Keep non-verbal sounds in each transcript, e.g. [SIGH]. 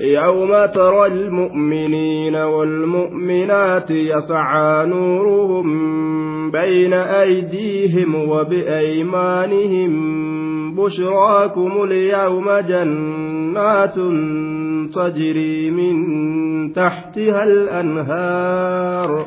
يوم ترى المؤمنين والمؤمنات يسعى نورهم بين أيديهم وبأيمانهم بشراكم اليوم جنات تجري من تحتها الأنهار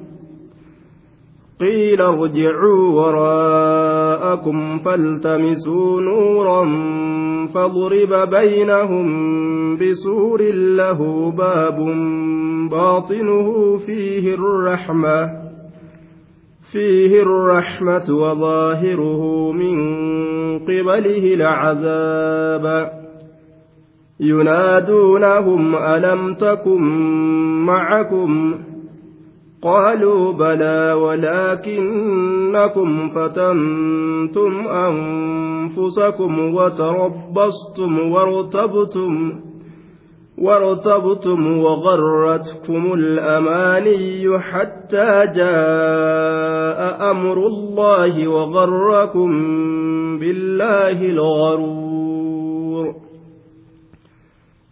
قيل ارجعوا وراءكم فالتمسوا نورا فاضرب بينهم بسور له باب باطنه فيه الرحمة فيه الرحمة وظاهره من قبله العذاب ينادونهم ألم تكن معكم ؟ قالوا بلى ولكنكم فتنتم أنفسكم وتربصتم وارتبتم وارتبتم وغرتكم الأماني حتى جاء أمر الله وغركم بالله الغرور.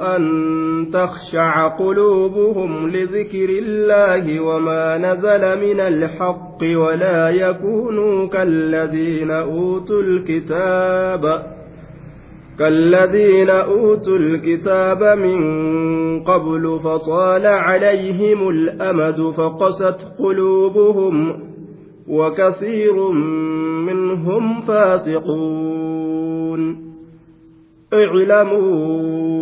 أن تخشع قلوبهم لذكر الله وما نزل من الحق ولا يكونوا كالذين أوتوا الكتاب كالذين أوتوا الكتاب من قبل فطال عليهم الأمد فقست قلوبهم وكثير منهم فاسقون. اعلموا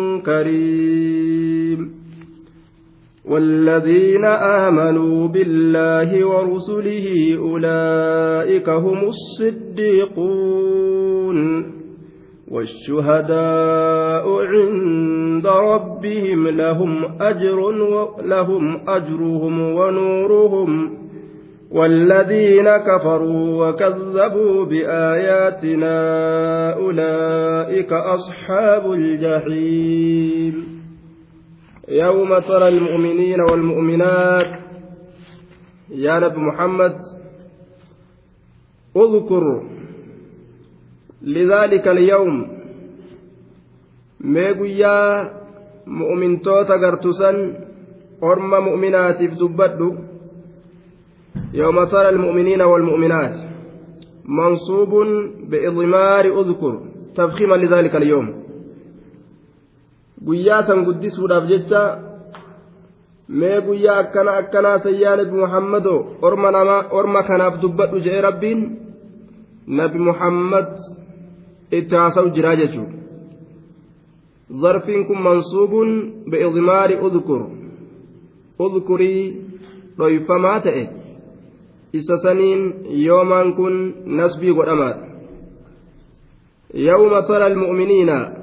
كريم. والذين آمنوا بالله ورسله أولئك هم الصديقون. والشهداء عند ربهم لهم أجر لهم أجرهم ونورهم والذين كفروا وكذبوا بآياتنا أولئك أصحاب الجحيم. يوم ترى المؤمنين والمؤمنات يا نبي محمد اذكر لذلك اليوم ميغويا توتا غرتسن أرمى مؤمنات في دبدو. يوم ترى المؤمنين والمؤمنات منصوب بإضمار أذكر تفخيما لذلك اليوم guyyaa akkana akkanaa sayyaa nabi muhammadoo orma namaa orma kanaaf dubbadhu jedhe rabbiin nabi muhammad itti haasa'u jiraa jechuudha zarfiin kun mansuubuun bi'idmaari udkur udkurii dhoyfamaa ta'e isa saniin yoomaan kun nasbii godhamaadha. Yawma tara almu'miniina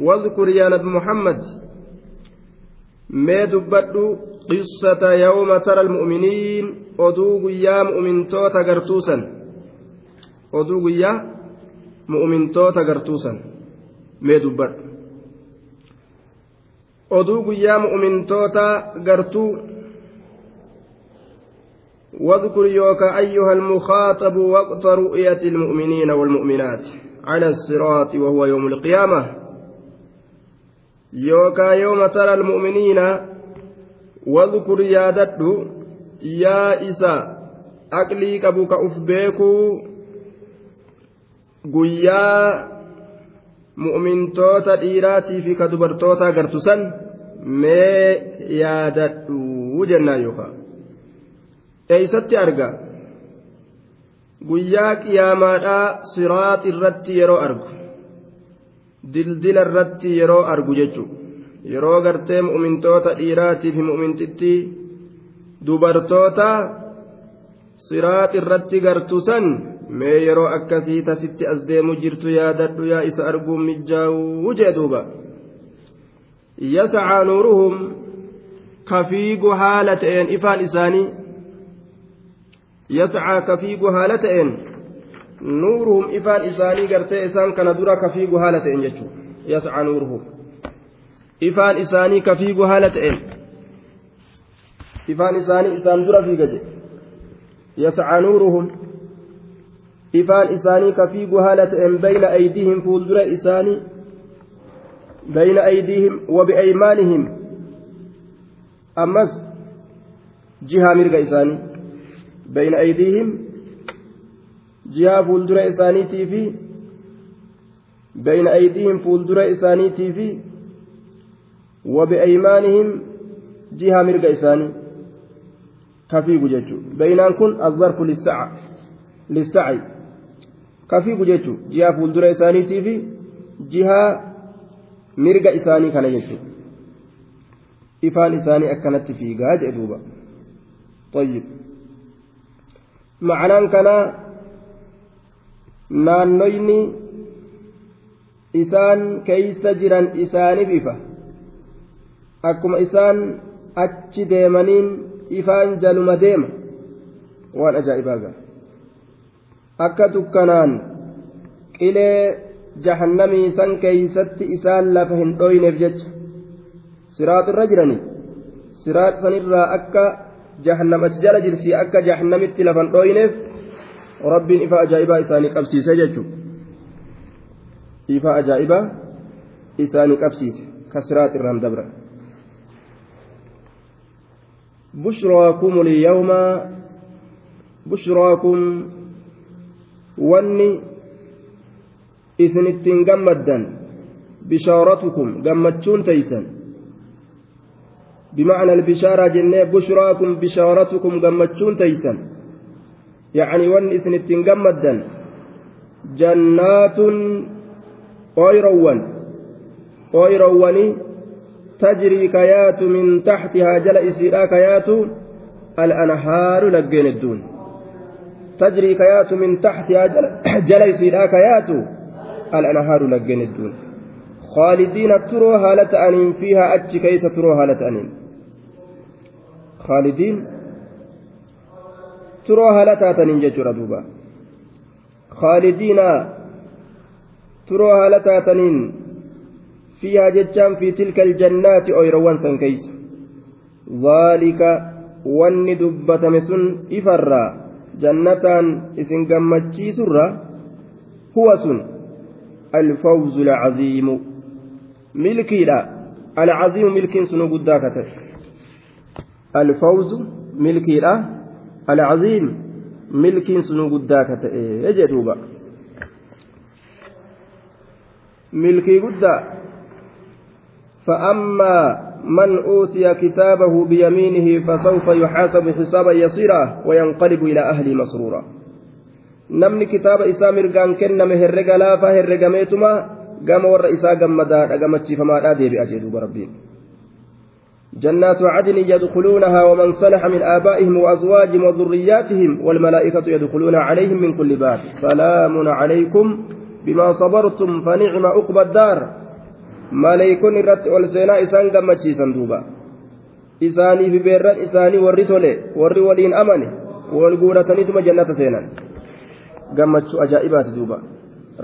واذكر يا نبي محمد ما دبدو قصة يوم ترى المؤمنين أدوغ يا مؤمن توتا قرتوسا أدوغ يا مؤمن توتا قرتوسا ما دبد أدوغ يا مؤمن توتا قرتو واذكر يوك أيها المخاطب وقت رؤية المؤمنين والمؤمنات على الصراط وهو يوم القيامة. يوكا يوم ترى المؤمنين واذكر يادد يا إسا أقلي كبوك أفبيكو guyyaa mu'mintoota dhiiraatii fi ka dubartoota agartu san mee yaadadhu jennaan yookaan eeysatti arga? Guyyaa qiyaamaadhaa siraat irratti yeroo argu. Dildila irratti yeroo argu jechuudha yeroo gartee mu'mintoota dhiiraatii fi mu'mintitti dubartoota siraat irratti gartu san mee yeroo akkasii tasitti as deemu jirtu yaadadhu yaa isa arguun mijaa'uu jee duuba. Yascaa nuuruhum kafiigu haala ta'een ifaan isaanii kafiigu haala ta'een nuuruhum ifaan isaanii gartee isaan kana dura kafiigu haala ta'een jechuudha yascaa nuuruhum ifaan isaanii kafiigu haala ta'een ifaan isaanii isaan dura fiiga jedhe yascaa nuuruhum ifaan isaanii ka fiigu haala ta'een bayna aydihim fuuldura isaanii bayna aydihim wa biaymaanihim ammas jihaa mirga isaanii bayna aydihim jihaa fuuldura isaaniitii fi bayna aydihim fuuldura isaaniitii fi wa biaymaanihim jihaa mirga isaanii ka fiigu jechuudha baynaan kun azzarfu lissaca kafiigu jechuun jihaa fuuldura isaaniitii fi jihaa mirga isaanii kana jechuudha ifaan isaanii akkanatti fiigaa jedhe duuba طيب معنaan kanaa naannoyni isaan keeysa jiran isaaniif ifa akkuma isaan achi deemaniin ifaan jaluma deema waan ajaa'ibaa gara akka dukkanaan qilee jahannamii san keeysatti isaan lafa hin dhoyneef jecha siraat irra jiranii siraat sanirraa akka jirti akka jahannamitti lafa hin dhoyneef rabbiin ifa ajaa'ibaa isaanii qabsiise jechuudha ifa ajaa'ibaa isaanii qabsiise ka siraat irraan dabra بشراكم اليوم بشراكم wanni isinittiin gammaddan bishaaratukum gammachuun taysan بمعنى البشارة جنة بشراكم بشارتكم قمتشون تيسا يعني ون اسن التنقمدا جنات أيرون أيروني تجري كيات من تحتها جل إسراء كيات الأنهار لقين الدون. تجري كيات من تحتها جليس [CLEARS THROAT] لا كيات الأنهار لقين الدون. خالدين تروا هالة أنين فيها أتش كيس تروا هالة خالدين تروا هالة أتنين ججر دوبا خالدين تروا هالة أتنين فيها ججان في تلك الجنات أيروان سن كيس ذلك wanni dubbatame sun ifarraa jannataan isin gammachiisurra huwa sun alfawzu alcaziimu milkiidha alcaziimu milkiin sunu guddaa kate alfawzu milkiidha alcaziim milkiin sunu guddaa ka ta'e jedhuuba milkii guddaa فأما من أوتي كتابه بيمينه فسوف يحاسب حسابا يسيرا وينقلب إلى أهله مسرورا namni kitaaba isaa mirgaan kenname herrega laafaa herregameetuma gama warra isaa gammadaadha gamachiifamaadha deebi'a jedhuuba rabbiin جنات عدن يدخلونها ومن صلح من آبائهم وأزواجهم وذرياتهم والملائكة يدخلون عليهم من كل باب سلام عليكم بما صبرتم فنعم عقبى الدار seenaa isaan gammachiisan duuba isaanii fi beerran isaanii warri tole warri waliin amane wal guurataniituma jannata seenan gammachuu ajaa'ibaati duuba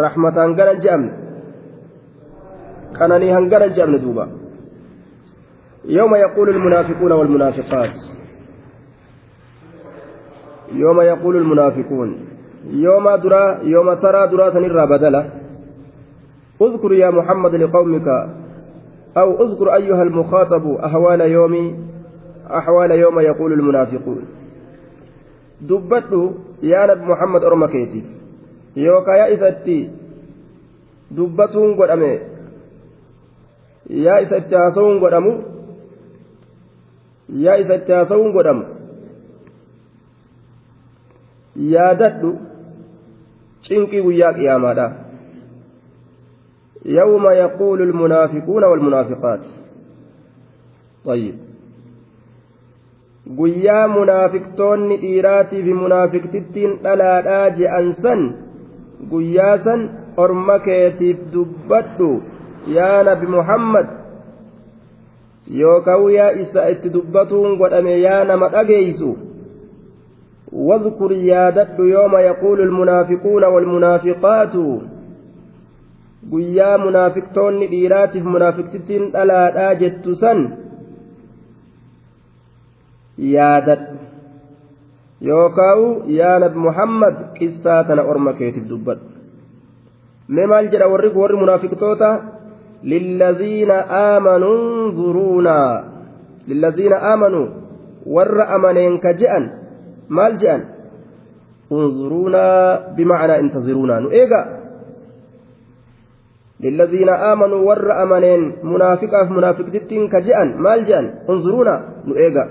rahmataan garan je'amne qananii hangaran je'amne duuba يوم يقول المنافقون والمنافقات. يوم يقول المنافقون. يوم درا يوم ترى درا سنرى بدلا. اذكر يا محمد لقومك أو اذكر أيها المخاطب أحوال يوم أحوال يوم يقول المنافقون. دبته يا نبي محمد أرمكيتي يوكا يا إساتي دبتون قدامي يا إساتي هاسون قدامو يا إساتي هاسون قدامو yaadadhu cinqii guyyaa qiyaamaadha يوم يقول المنافقون والمنافقات طيب guyyaa munaafiqtoonni dhiiraatii fi munaafiqtittiin dhalaadhaa je'an san guyyaa san orma keetiif dubbadhu yaa nabi muhammad yookaan yaa isa itti dubbatuun godhame yaa nama dhageeysu واذكر يادد يوم يقول المنافقون والمنافقات guyyaa munaafiqtoonni dhiiraatiif munaafiqtittiin dhalaadhaa jettu san yaadadhu yookaan yaa nabi muhammad qissaa tana orma keetiif dubbadhu mee maal jedha warri warri munaafiqtoota zuruunaa lilladhiina aamanuu warra amaneen ka je'an maal je'an unzuruunaa bimacnaa intaziruunaa nu eega للذين آمنوا ور أمنين منافقة منافق تتين كجأن مال جأن انظرونا نؤيغا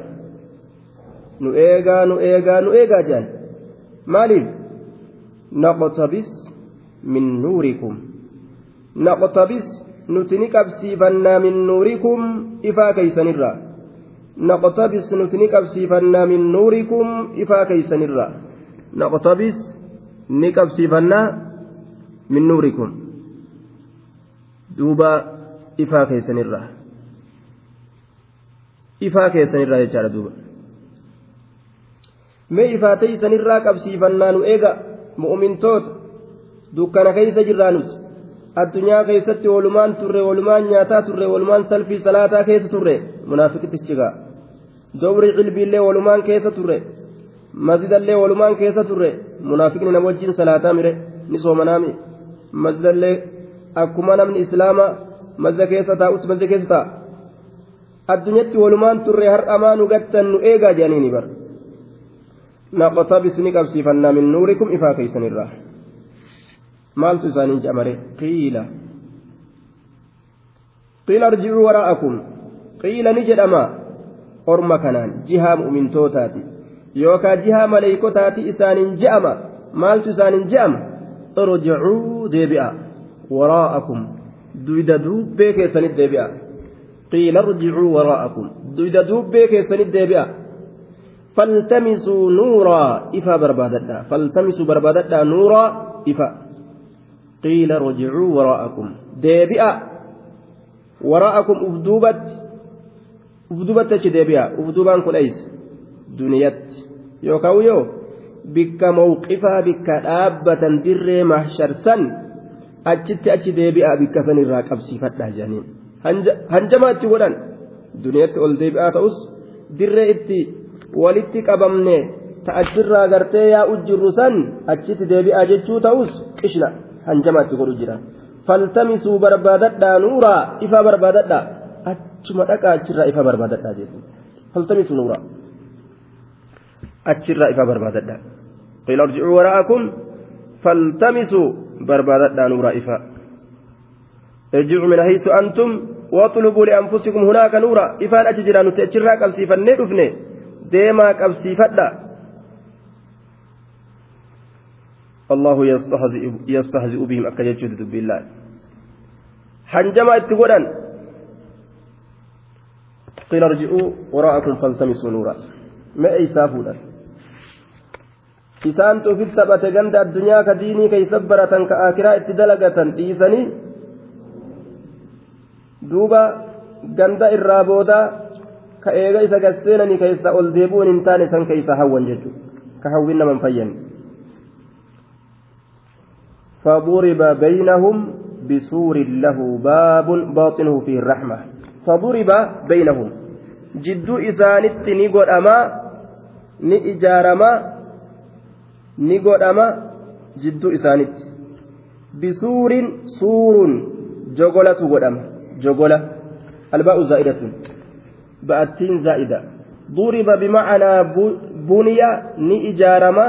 نؤيغا نؤيغا نؤيغا جأن مالين نقتبس من نوركم نقتبس نتنك أبسيفنا من نوركم إفا كيسنرا نقتبس نتنك أبسيفنا من نوركم إفا كيسنرا نقتبس نكبسيفنا من نوركم duuba ifaa keessanirraa ifaa keessanirraa jechaadha duuba mee ifaa teeysanirraa qabsiifannaa nu eega mu'umintoota dukkana keeysa jirraa nuti addunyaa keessatti walumaan turre walumaan nyaataa turre walumaan salfii salaataa keessa turre munaafiqtichigaa dowri cilbiillee walumaan keessa turre masjidallee walumaan keessa turre munaafiqni nama wajjin salaataa mire ni soomanaami masjidallee akkuma namni islaama mazza keessa taa'utti mazza keessa taa'a addunyatti walumaan turre har'amaa nu gattan nu eegaa jedhaniini bar naqtabis ni qabsiifannaa min nuurikum ifaa keeysanirraa maaltu isaanii jedhamare qiila qiila arjicuu waraa'akum qiila ni jedhama orma kanaan jihaa mu'mintootaati yookaan jihaa maleeykotaati isaaniin je'ama maaltu isaaniin je'ama irjicuu deebi'a وراءكم دويد دوبي كيسن الدبيع قيل ارجعوا وراءكم دويد دوبي كيسن الدبيع فالتمسوا نورا إفا بربادتا فالتمسوا بربادتا نورا إفا qiila rojicuu waraa'akum deebi'a waraa'akum ufduubatti ufduubatti achi deebi'a ufduubaan kun eeysa duniyatti yookaan yoo bikka mawqifaa bikka dhaabbatan dirree mahsharsan achitti achi deebi'a bikka san irraa qabsiifadhaa jedhaniin hanjamaa itti godhan duniyatti ol deebi'aa ta'us dirree itti walitti qabamne ta'achirraa gartee yaa'u jirru san achitti deebi'aa jechuu ta'us qishna. hanjamaa itti godhu jira faltamisuu barbaadadhaa nuuraa ifaa barbaadadhaa achuma dhaqaa achirraa ifaa barbaadadhaa jechuudha faltamisuu nuuraa achirraa ifaa barbaadadhaa qila arjicuu waraa'akum faltamisuu بربادة نور إفاء ارجعوا من حيث أنتم واطلبوا لأنفسكم هناك نورا إفان أججرا نتأجرا قبسيفا ندفني ديما قبسيفا الله يستهزئ يستهزئ بهم أكا يجود بالله حنجما اتقولا قيل ارجعوا وراءكم فالتمسوا نورا ما keeysa baratan ka akiraa itti dalagatan dhiisanii duuba ganda irraa booda ka eega isa gasseenanii keessa ol deebuun hin taane san keeysa hawwan jechuudha ka hawwin naman fayyan فضرب بينهم بسور له باب باطنه فيه الرحمة فضرب بينهم جد إسانت نقول أما ni godhama jidduu isaanitti bisuurin suurun jogolatu godhama jogola albaa'u zaa'idatun ba'attiin zaa'ida duriba bimacnaa buniya ni ijaarama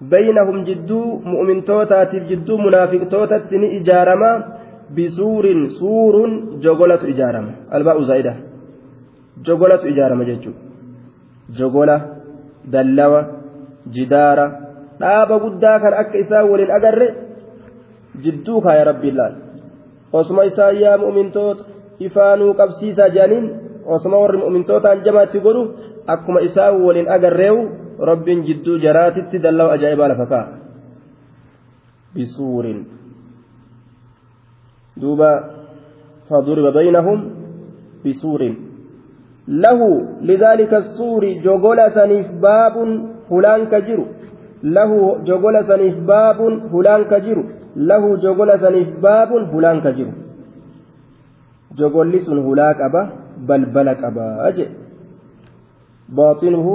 baynahum jidduu mu'mintootaatiif jidduu munaafiqtootatti ni ijaarama bisuurin suurun jogolatu ijaarama albaa'u zaa'ida jogolatu ijaarama jechuudha jogola dallawa jidaara dhaaba guddaa kan akka isaa waliin agarre jidduu kaaya rabbiin laal osuma isaa yaa mu'mintoota ifaanuu qabsiisaa jedhaniin osuma warri mu'mintootaan jamaatti godhu akkuma isaa waliin agarreewu rabbiin jidduu jaraatitti dallawa ajaa'ibaa lafa kaa'a bisuurin. Duuba faduriba baynahum bisuurin. Lahu lidaalika suuri jogola saniif baabun hulaan ka jiru. Lahu jogola saniif baabun hulaan ka jiru. Lahu jogola saniif baabun hulaan ka jiru. Jogolli sun hulaa qaba balbala qabaa jedhe baaxinuhu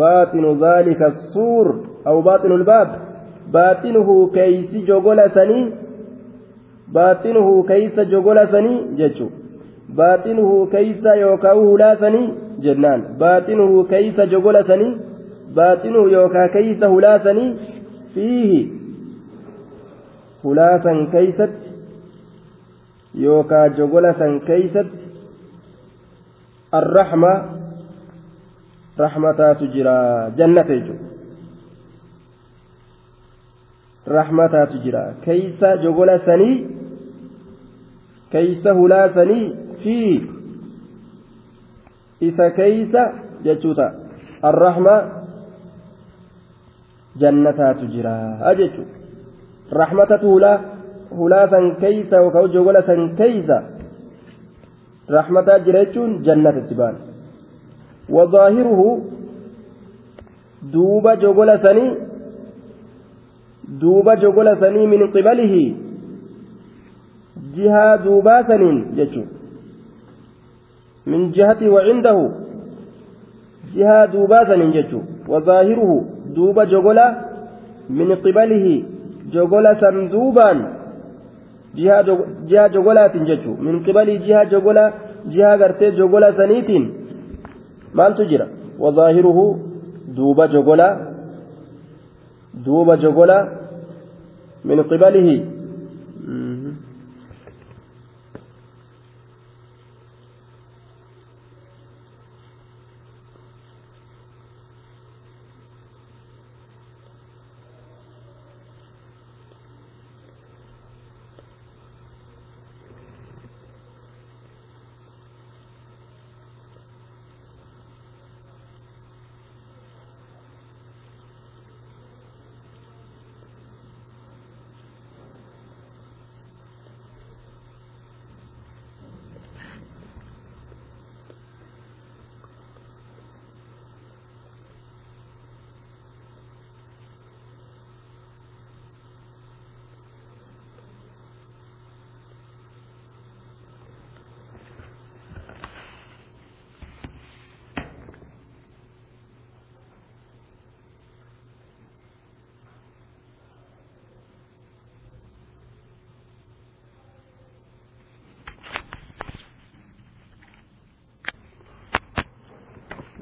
baaxinu dhaalika suur aw baaxinu lbaab baaxinuhu keeysi jogola sanii baaxinuhu keeysa jogola sanii jechuu baaxinuhu keeysa yookaan hulaa sanii jennaan baaxinuhu keeysa jogola sanii baaxinuhu yookaan keeysa hulaa sanii fiihi hulaa san keeysatti yookaan jogola san keeysatti arraxma jannata jechuudha raxmataatu jira keeysa jogola sanii keeysa hulaa sanii fi isa keeysa jechuuta arraxma jannataatu jira jechuudha raxmatatu hulaa hulaa san keeysa yookaan jogola san keeysa raxmataa jira jechuun jannatatti baan jogola sanii duuba jogola sanii min qibalihi jihaa duubaa saniin jechuun min jihati wacindahu jihaa duubaa saniin jechuun wadaahiruhu duuba jogola min qibalihi jogola san duubaan jihaa jogolaatiin jechuun min qibalii jihaa jogola jihaa gartee jogola saniitiin maaltu jira wadaahiruhu duuba jogola duuba jogola min qibalihi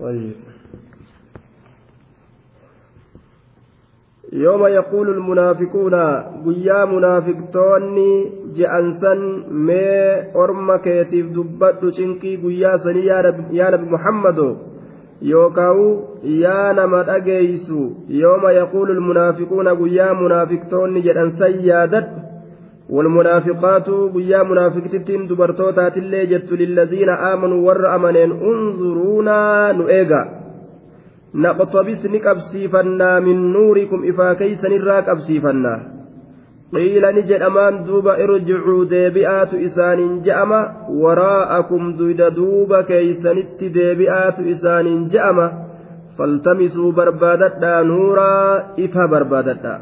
طيب يوم يقول المنافقون قيا منافقتوني جأنسا مي أرم كيتيف دبت شنكي قيا سني يا نبي محمد. يوكاو يا نما أجيسو. يوم يقول المنافقون قيا منافقتوني جأنسا يادت والمنافقات قيا منافقتين دبرتوتات اللي جت للذين آمنوا ور أمنين انظرونا نؤيغا. naqxabis ni qabsiifannaa min nuurikum ifaa keeysanirraa qabsiifannaa. qiila ni jedhamaan duuba irjicuu deebi'aatu isaaniin je'ama waraa'akum duyda duuba keeysanitti deebi'aatu isaaniin je'ama faltamisuu barbaadadhaa nuuraa ifa barbaadadhaa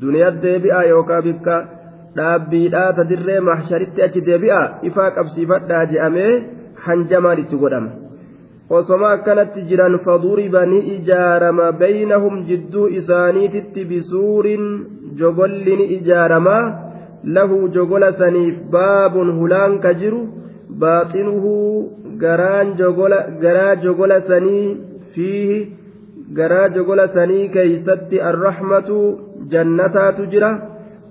duniyaa deebi'aa yookaa bikka dhaabbiidhaa ta dirree maxsharitti achi deebi'aa ifaa qabsiifadhaa je'amee hanjamaan itti godhama. Akkanatti jiran faduriba ni ijaarama baynahum jidduu isaaniititti bisuurin jogolli ni ijaarama lahu jogola saniif baabun hulaan ka jiru baaxinuhu garaan jogola garaa jogola sanii fiihi garaa jogola sanii keeysatti arrahmatu jannataatu jira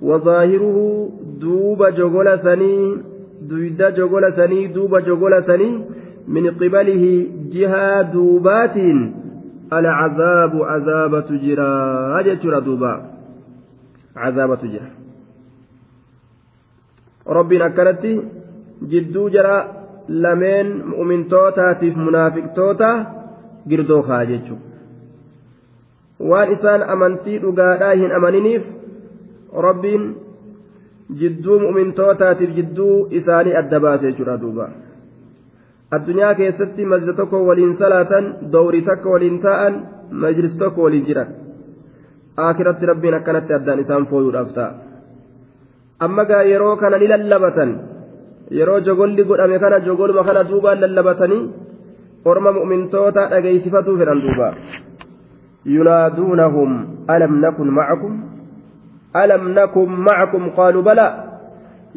wazaahiruhu duuba jogola sanii duyda jogola sanii duuba jogola sanii min qibalihi jihaa duubaatiin alcazaabu cazaabatu jira jechuudha duuba cazaabatu jira rabbiin akkanatti jidduu jara lameen mu'mintootaatiif munaafiqtoota girdoo kaa jechuudha waan isaan amantii dhugaadhaa hin amaniniif rabbiin jidduu mu'mintootaatiif jidduu isaanii adda baase jechuudha duuba addunyaa keessatti masjida tokko waliin salaatan dowrii takka waliin taa'an majlis tokko waliin jiran akiratti rabbiin akkanatti addaan isaan fooyuudhaaf ta'a amma gaa yeroo kana ni lallabatan yeroo jogolli godhame kana jogoluma kana duubaan lallabatanii orma mu'mintoota dhageeysifatuu fedhan duuba yunaaduunahum alam nakun macakum alam nakun macakum qaaluu bala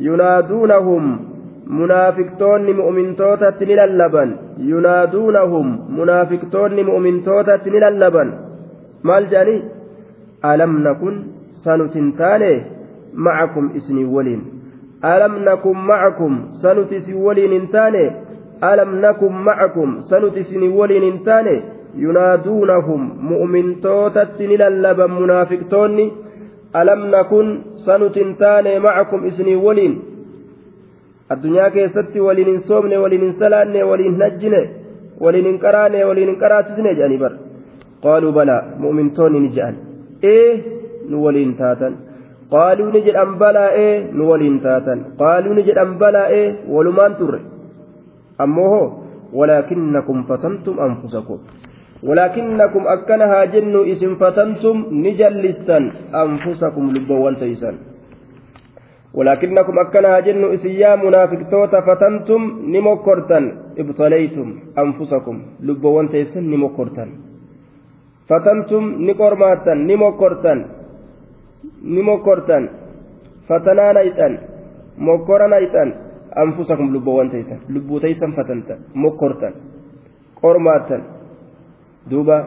yunaaduunahum munaafiqtoonni mu'mintootatti ni lallaban yunaaduunahum munaafiqtoonni mu'mintootatti ni lallaban maal jedhanii alam nakun sanutin taane macakum isinii waliin alam nakun macakum sanuti isin waliin hin taane alam nakun macakum sanuti isinii waliin hin taane yunaaduunahum mu'mintootatti ni lallaban munaafiqtoonni alam nakun sanutin taane macakum isinii waliin addunyaa keessatti waliin hin soomne waliin hin salaanne waliin hin hajjine waliin hin qaraane waliin hin qaraasisne jedhanii bar qaaluu balaa mu'mintoonni ni jedhan ee nu waliin taatan qaaluu ni jedhan balaa ee nu waliin taatan qaaluu ni jedhan balaa ee walumaan turre ammoo hoo walaakinnakum fatantum anfusakum ولكنكم أكنها جن اسم فتنتم نجلسا أنفسكم لبوان تيسان ولكنكم أكنها جن إسيا منافقتوتا فتنتم نمكرتا ابتليتم أنفسكم لبوان تيسن نمكرتا فتنتم نقرماتا نمكرتا نمكرتا فتنانيتا مكرنيتا أنفسكم لبوان تيسن لبو تيسن فتنتا مكرتا قرماتا دوبا.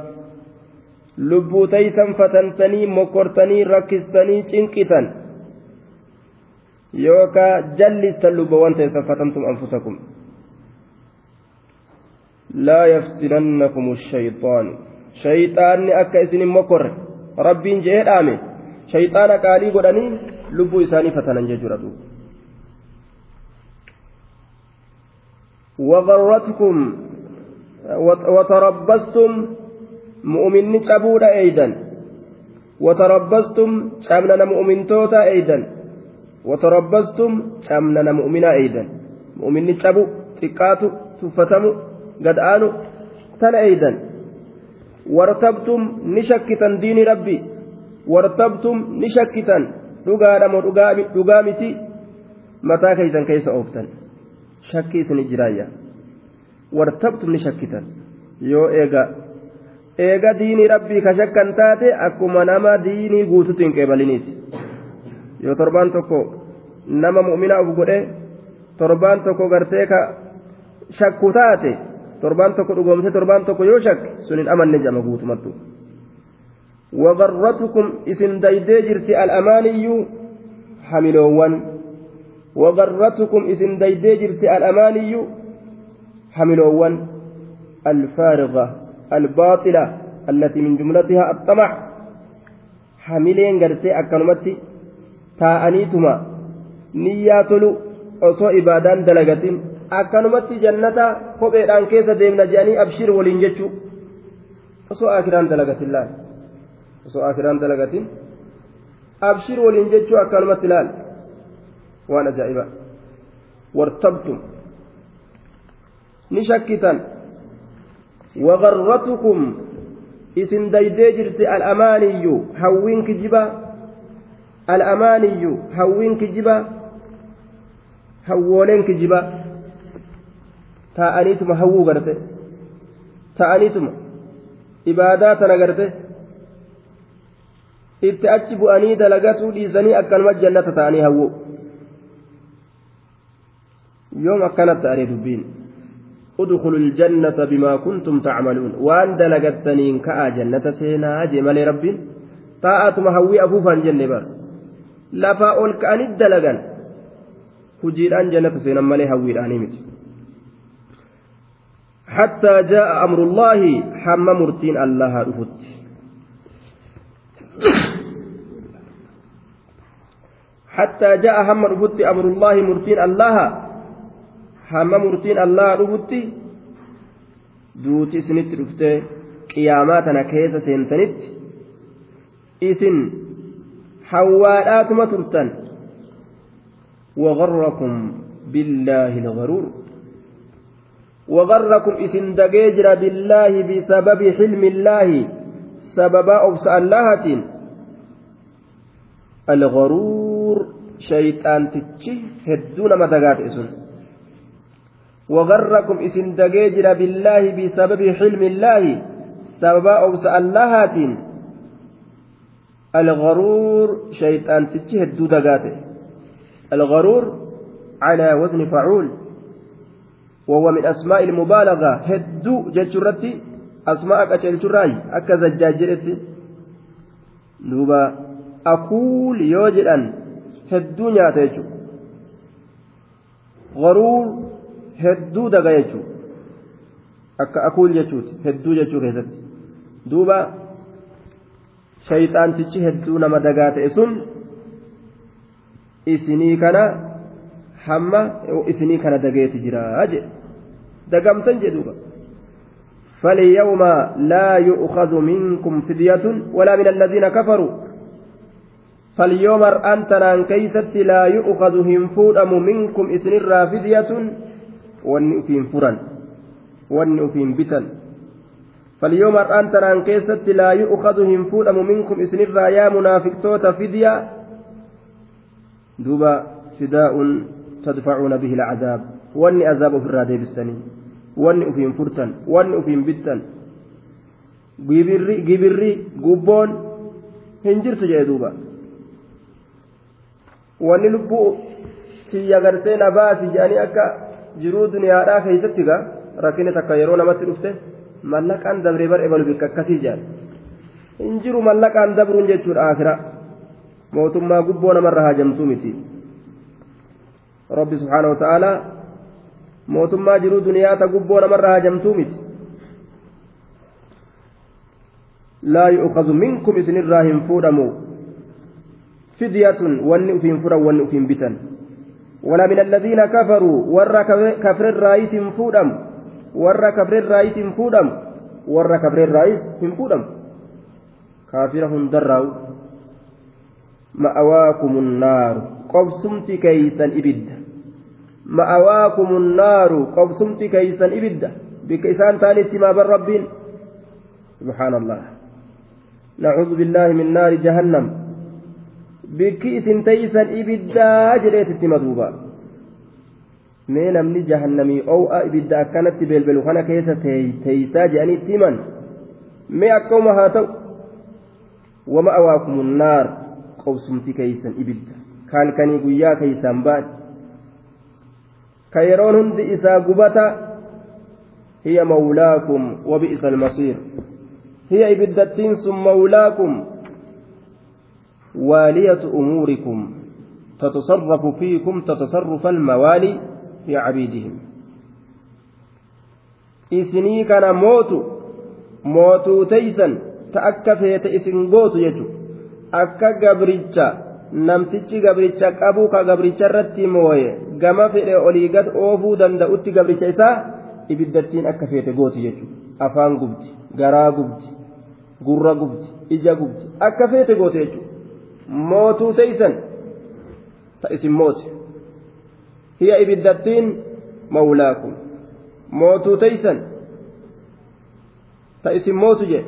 lubbuu taysan fatantanii mokkortanii rakkistanii cinqitan jallistan lubbawwan teessan fatantum anfusakum laa yaftinannakum shayxaanu shayxaanni akka isinin mokorre rabbiin je'ee dhaame shayxaana qaalii godhanii lubbuu isaanii fatanan jechuudha duuba وغرتكم وتربصتم مؤمن cabudha eeydan وتربصتم cabnana mu'mintoota eeydan وتربصتم mu'minaa eeydan mu'minni cabu xiqqaatu tuffatamu gad aanu tana eeydan wartabtum ni shakkitan diini rabbi wartabtum ni shakkitan dhugaadhamo dhugaa miti mataa keeysan keessa ooftan shakkii isin jiraayya wartabtum ni shakkitan yoo eega eega diinii rabbii ka shakkan taate akkuma nama diinii guututti hin qeebaliniiti yoo torbaan tokko nama mu'mina uf godhe torbaan tokko gartee ka shakku taate torbaan tokko dhugoomse torbaan tokko yoo shakke sun hin amanne jama guutumattu وغرتكم اسم ديدي جرتي الأماني حملوان وغرتكم اسم ديدي جرتي الأماني حملوان الفارغة الباطلة التي من جملتها الطمع حملين قرتي أكنمتي تاءنيتما نياتلو osoo ibaadaan dalagatin akkanumatti jannata kopheedhaan keessa deemna jedhanii abshir waliin jechuu osoo akiraan dalagatin laal osoo akiraan dalagatin abshir waliin jechuu akkanumatti laal waan ajaa'iba wartabtum ni shakkitan وغرتكم isin daydee jirti al'amaaniyyu hawwiin kijiba al'amaaniyyu hawwiin kijiba hawwooleen kijiba. Taa'aniituma hawwuu garte. Taa'aniituma ibaadaa tana garte. Itti achi bu'anii dalagatuu dhiisanii akkanuma jannata ta'anii hawwuu. Yoom akkanatti aree dubbiin. Udkhulu ljannata bimaa kuntum tacmaluun waan dalagattaniin ka'aa jannata seenaa jee malee rabbiin. Taa'atuma hawwii afuufaan jenne bar lafaa ol ka'anit dalagan hujiidhaan jannata seenan malee hawwiidhaanii miti حتى جاء أمر الله حم مرتين الله رفت حتى جاء هم رفت أمر الله مرتين الله hamma murtiin allah dhufutti duuti isinitti dhuftee qiyaamaa tana keessa seentanitti isin hawwaadhaatuma turtan وغركم بالله الغرور. وغركم إسن دقيجر بالله بسبب حلم الله سبب أوس اللهة. الغرور شيطان تتشي هدون مدقات إسن وغركم إسن دقيجر بالله بسبب حلم الله سبب أوس اللهات الغرور شيطان تتشي هدو دقاته الغرور على وزن فعول وهو من أسماء المبالغة هدو جتشرتي أسماء أكتشراي أكذا جاجرتي دوبا أقول يوجد jechuudha garuu hedduu daga jechuudha akka akuul jechuuti hedduu jechuu keessatti duuba shayxaantichi hedduu nama dagaa ta'e isinii kana hamma isinii kana dageeti jira jedhe dagamtan jedhuuba فاليوم لا يؤخذ منكم فدية ولا من الذين كفروا فاليوم أنتنا كيست لا يؤخذ هم فودم منكم إسن فدية فرن واني أفين بتن فاليوم أنتنا كيست لا يؤخذ هم فودم منكم إسن يا منافق توتا فدية فداء تدفعون به العذاب واني أذاب في الرادي بالسنين واني أفين فرتن واني أفين بتن gibirri gubboon hin jirtu jee duuba wanni lubbuu kiyya gartee na baasi jedhanii akka jiruu duniyaadhaa keessatti gaa rakkina takka yeroo namatti dhufte mallaqaan dabree bar ebalu bikka akkasii jedhan hin jiru mallaqaan dabruun jechuudha akira mootummaa gubboo namarra haajamtuu miti rabbi subhaanahu wa ta'aalaa mootummaa jiruu duniyaata gubboo namarra haajamtuu miti laa yu'khadhu minkum isinirraa hin fuudhamu فدية ون أفين فرا ون أفين بتن ولا من الذين كفروا ور كفر الرئيس فودم ور كفر الرئيس فودم ور كفر الرئيس فودم كافرهم دراو مأواكم النار قبسمت كيسا إبد مأواكم النار قبسمت كيسا إبد بكيسان تاني استماب الربين سبحان الله نعوذ بالله من نار جهنم jedheetitti maduuba mee namni jahannamii ow'a ibidda akkanatti belbelu kana keessa teeysaa jedhaniitti himan mee akkuma haa ta'u wama awaakumun naar qobsumti keeysan ibidda kaalkanii guyyaa keeysan ba'an ka yeroon hundi isaa gubata hiya mawlaakum wabi'isa almasiir hiya ibiddattiin sun mawlaakum والية أموركم تتصرف فيكم تصرف الموالي في عبيدهم isinii kana mootu mootuu teeysan ta akka feete isin gootu jechu akka gabricha namtichi gabricha qabu ka gabricha irratti mooye gama fedhe olii gad oofuu danda'utti gabricha isaa ibiddattiin akka feete gooti jechu afaan gubdi garaa gubdi gurra gubdi ija gubdi akka feete goote jechuudha. Mootuu teeysan ta isin mooti. Hiya ibiddattiin mawlaakum. Mootuu teeysan ta isin mootu je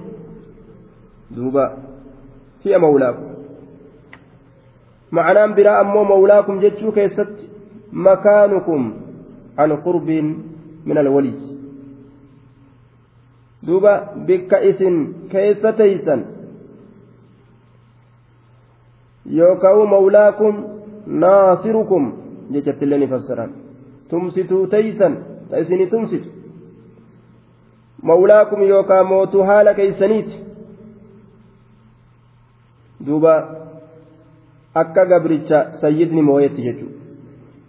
duuba hiya mawlaakum معنى برا أمو مولاكم جتشو كيست مكانكم عن قرب من الولي دوبا بك إسن كيستيسا naasirukum jechatti illee ni fassaran tumsituu taysan ta isini tumsitu mawlaakum yookaan mootuu haala keeysaniiti duuba akka gabricha sayyidni mooyetti jechuudha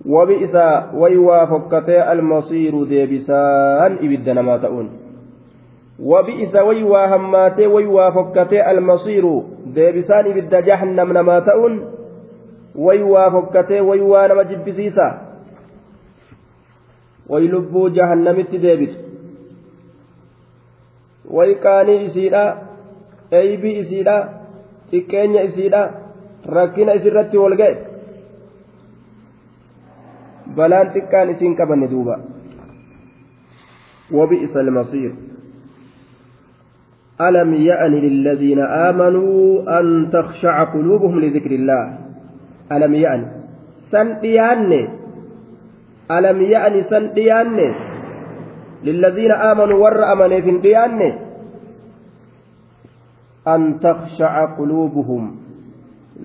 wabi'isa way waa fokkatee almasiiru deebisaan ibidda namaa ta'uun. Wabi'isa way waa hammaatee way waa fokkatee almasiiru deebisaan ibidda jahannam namaa ta'uun way waa fokkatee way waa nama jibbisiisa. Way lubbuu jahannamitti deebitu. Way qaanii isiidha eeybii isiidha xiqqeenya isiidha rakkina isirratti wal ga'e. Balaan xiqqaan isiin qabanne duuba. وبئس المصير ألم يأن للذين آمنوا أن تخشع قلوبهم لذكر الله ألم يأن سن ألم يأن سن للذين آمنوا ور أمنوا في an taqshaca quluubuhum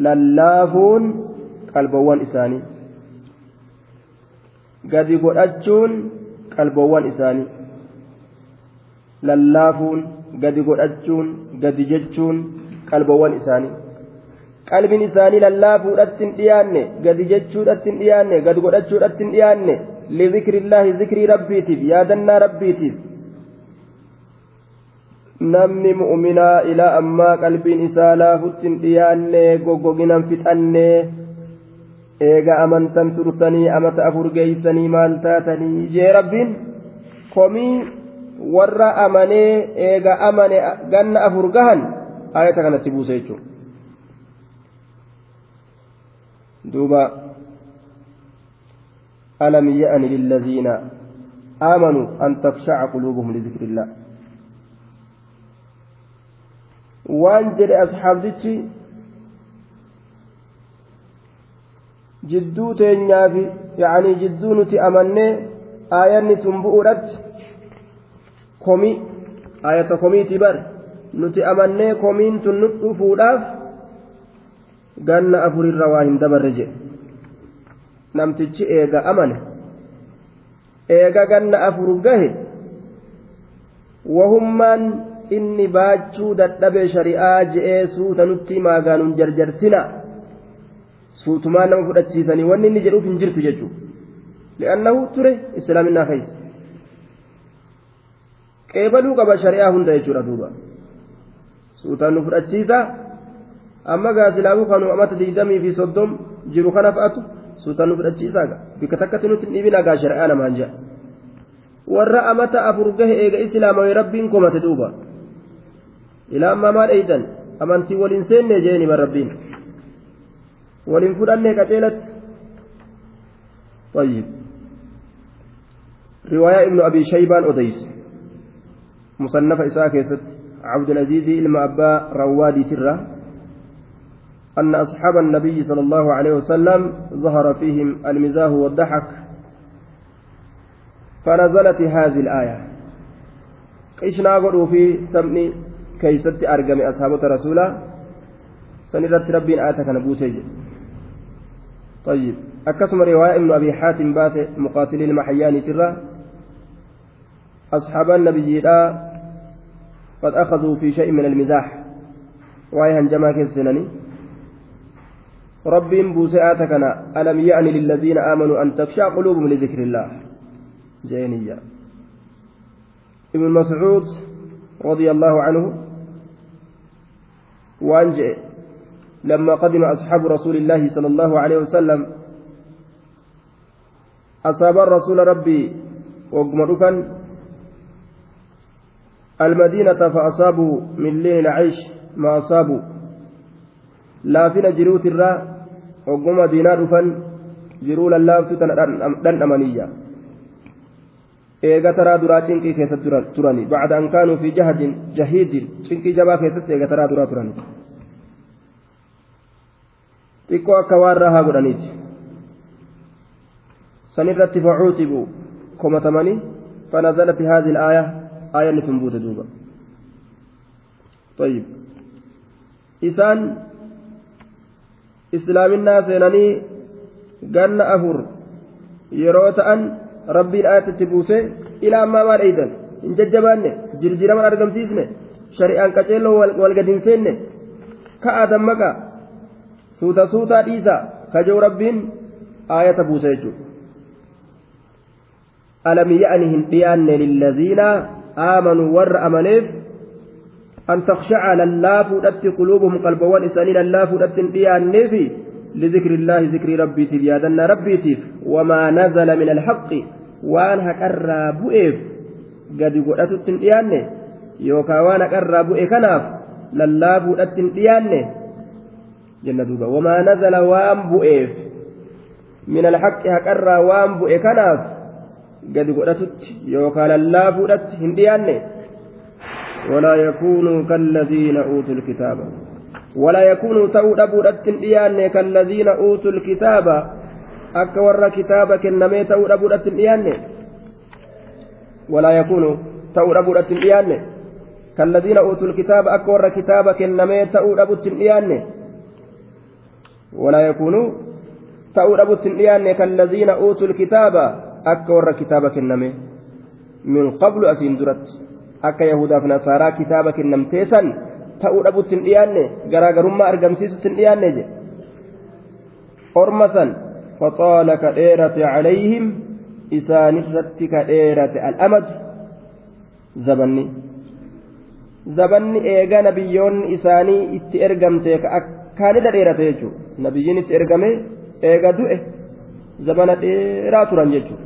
lallaafuun qalbowwan isaanii gadi godhachuun qalbowwan isaanii lallaafuun gadi godhachuun gadi jechuun qalbowwan isaanii qalbin isaanii lallaafuudhatti hin dhiyaanne gadi jechuudhatti hin dhiyaanne gadi godhachuudhatti hin dhiyaanne lizikri illaahi zikrii rabbiitiif yaadannaa rabbiitiif namni mu'uminaa ilaa ammaa qalbiin isaa laafutti hin dhiyaanne goggoginan fixanne eega amantan turtanii amata afur geeysanii maal taatanii? Jee rabbiin komii warra amanee eega amane ganna afur gahan ayata kanatti buuse jechuudha duuba. Alam ya'ani lillaziina aamanuu an tafshaca quluubuhum lidikri illaa waan jedhe asxaabtichi jidduu teenyaafi yacanii jidduu nuti amannee aayanni tun bu'uudhatti komii aayata komiiti bar nuti amannee komiin tun nu dhufuudhaaf ganna afurirra waa hin dabarre jedhe namtichi eega amane eega ganna afur gahe wahummaan inni baachuu dadhabe shari'aa je'ee suuta nutti maagaanuun jarjarsina suutumaan nama fudhachiisanii wanni inni jedhuuf hin jirtu jechuudha. Li'annahu ture islaaminaa keessa. Qeebaluu qaba shari'aa hunda jechuudha duuba. Suutaan nu fudhachiisa amma gaasilaabuu kanu amata digdamii fi soddom jiru kana fa'atu suutaan nu fudhachiisaaga bikka takkatti nutti dhibina gaa shari'aa namaan jedha warra amata afur gahe eega islaamawee rabbiin komate duuba ilaa ammaa maa dheeydan amantii waliin seenne jeeni bar rabbiin waliin fudhanne qaceelatti طيب. رواية ابن أبي شيبان أديس. مصنف إساء كيست عبد العزيز إلما أبا روادي ترى. أن أصحاب النبي صلى الله عليه وسلم ظهر فيهم المزاه والضحك. فنزلت هذه الآية. قيشنا قلوا في سمني كيست أرقم أصحاب رسولا سنرت ربين آتك نبوسي طيب أكثم رواية ابن أبي حاتم باس مقاتل المحيان ترى أصحاب النبي لا قد أخذوا في شيء من المزاح وهي هنجما كيسنني ربهم بوسعات كان ألم يأن للذين آمنوا أن تخشع قلوبهم لذكر الله جينية ابن مسعود رضي الله عنه وأنجئ لما قدم أصحاب رسول الله صلى الله عليه وسلم أصاب الرسول ربي وقمركا المدينة فأصابوا من لين العيش ما أصابوا. لا فينا جروت الرا وقم دينار فن جرول الله دن أمانية. eega taraa duraa cinqii keessatti turani bacda an kaanuu fi jahadin jahiidin cinqii jabaa keessatti eega taraa duraa turani xiqqoo akka waan rahaa godhaniiti sanirratti facuutibu komatamanii فنزلت هذه الآية آية نفنبوت دوبا طيب إسان إسلام الناس ينني قن أفر يروت أن rabbiin ayatatti buuse ilaa ammaa maal eeydan hin jajjabaanne jirjiraman argamsiisne shari'aan qaceelloo wal gadin seenne ka'a dammaqa suuta suutaa dhiisa kajoo rabbiin ayata buuse jechuudha alam ya'ni hin dhiyaanne lillaziina aamanuu warra amaneef an takshaca lallaafuudhatti quluubuhum qalbawwan isaanii lallaafuudhatti hin dhiyaanneefi لذكر الله ذكر ربي تبيادنا ربي تيف. وما نزل من الحق. وان هكر بؤيف. قد قلت التنقيان يوكا وان هكر بؤي كناف. للا بؤت التنقيان جنة دوبا. وما نزل وان بؤيف. من الحق هكر وان بؤي كناف. قد قلت يوكا للا بؤت التنقيان ولا يكونوا كالذين أوتوا الكتاب. ولا يكونوا تؤد أبودت إياني كالذين أوتوا الكتاب. أك ور كتابك النمي تؤد أبودت إياني. ولا يكونوا تؤد أبودت إياني. كالذين أوتوا الكتاب أك ور كتابك النمي تؤد أبودت إياني. ولا يكونوا تؤد أبودت إياني كالذين أوتوا الكتاب أك ور كتابك النمي من قبل أسين درت. أك يهودا فنصارى كتابك النمتيسا ta'uu dhabutti hin dhiyaanne garaagarummaa argamsiisutti hin dhiyaanne jedhe orma san faxaala ka dheerate calayhim isaanirratti ka dheerate al'amadu zabanni. Zabanni eega nabiyyoonni isaanii itti ergamte ka akkaanirra dheerate jechuudha nabiyyiin itti ergame eega du'e zabana dheeraa turan jechuudha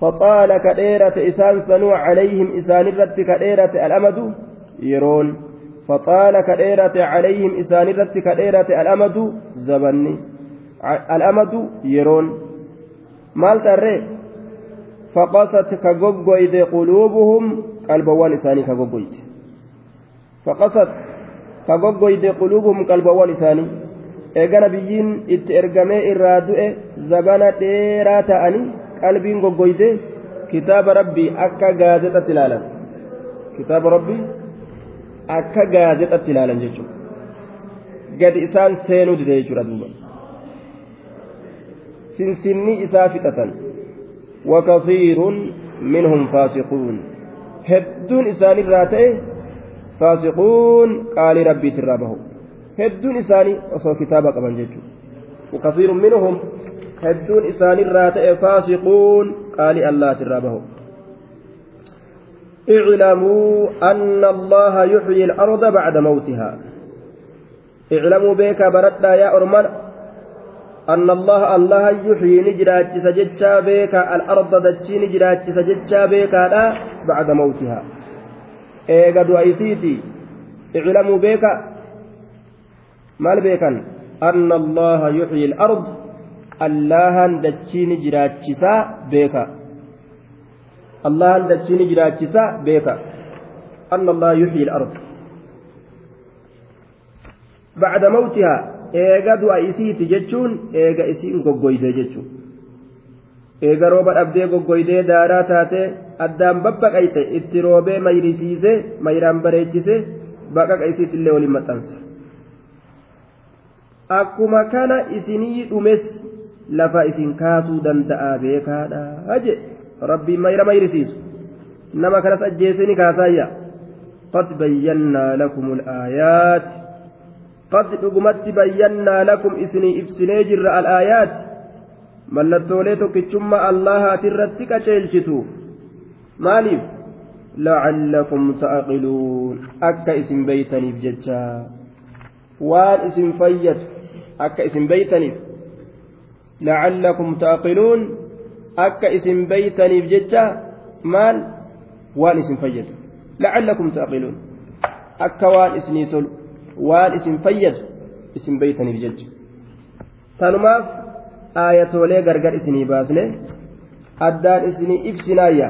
faxaala ka dheerate isaan sanuu calayhim isaanirratti ka dheerate al'amadu yeroon فطال كديرة عليهم إسان رت كديرة الأمد زبني الأمد يرون مال ترى فقست كغوغويد قلوبهم قلبوان إساني كغوغويد فقست كغوغويد قلوبهم قلبوان إساني eega nabiyyiin itti ergamee irraa du'e zabana dheeraa ta'anii qalbiin goggoyde kitaaba rabbii akka gaazexatti ilaalan kitaaba rabbii akka gaazexatti ilaalan jechuudha. Gadi isaan seenuu dide jechuudha duuba. Sinsinni isaa fixatan. Wakasiirun minhum faasiquun. Hedduun isaanirraa ta'e faasiquun qaalii rabbiitirraa bahu. Hedduun isaanii osoo kitaaba qaban jechuudha. Wakasiirun minhum hedduun isaanirraa ta'e faasiquun qaalii allaatirraa bahu اعلموا أن الله يحيي الأرض بعد موتها. اعلموا بك بردا يا أرمان أن الله الله يحيي نجرات سجدتا بك الأرض دتشي نجرات سجدتا بك بعد موتها. إيقا دعيسيتي اعلموا بك. مال بيكا أن الله يحيي الأرض الله دتشي نجرات بك. Allahan dachii ni jiraachisa beeka anna allaha yuxyi al-ard bacda mawtihaa eega du'a isiiti jechuun eega isiin goggoyde jechuun eega rooba dhabdee goggoydee daaraa taate addaan babbaqayte itti roobee mayrisiise mayraan bareechise baqaqa isiitillee waliin maxxansa akkuma kana isinii dhumes lafa isin kaasuu danda'a beekaadha jedhe rabbiin mayra mayrisiisu nama kanas ajjeesee ni kaasaayya qad bayyannaa lakum alaayaat qad dhugumatti bayyannaa lakum isinii ibsinee jirra alaayaat mallattoolee tokkichummaa allahaati irratti qaceelchitu maaliif lacallakum ta'aqiluun akka isin beeytaniif jecha waan isin fayyadu akka isin beeytaniif lacallakum ta'aqiluun akka isin beeytaniif jecha maal waan isin fayyadu lacallakum taaqiluun akka waan isinii tolu waan isin fayyadu isin beeytaniif jecha tanumaaf aayatoolee gargar isinii baasne addaan isinii ibsinaayya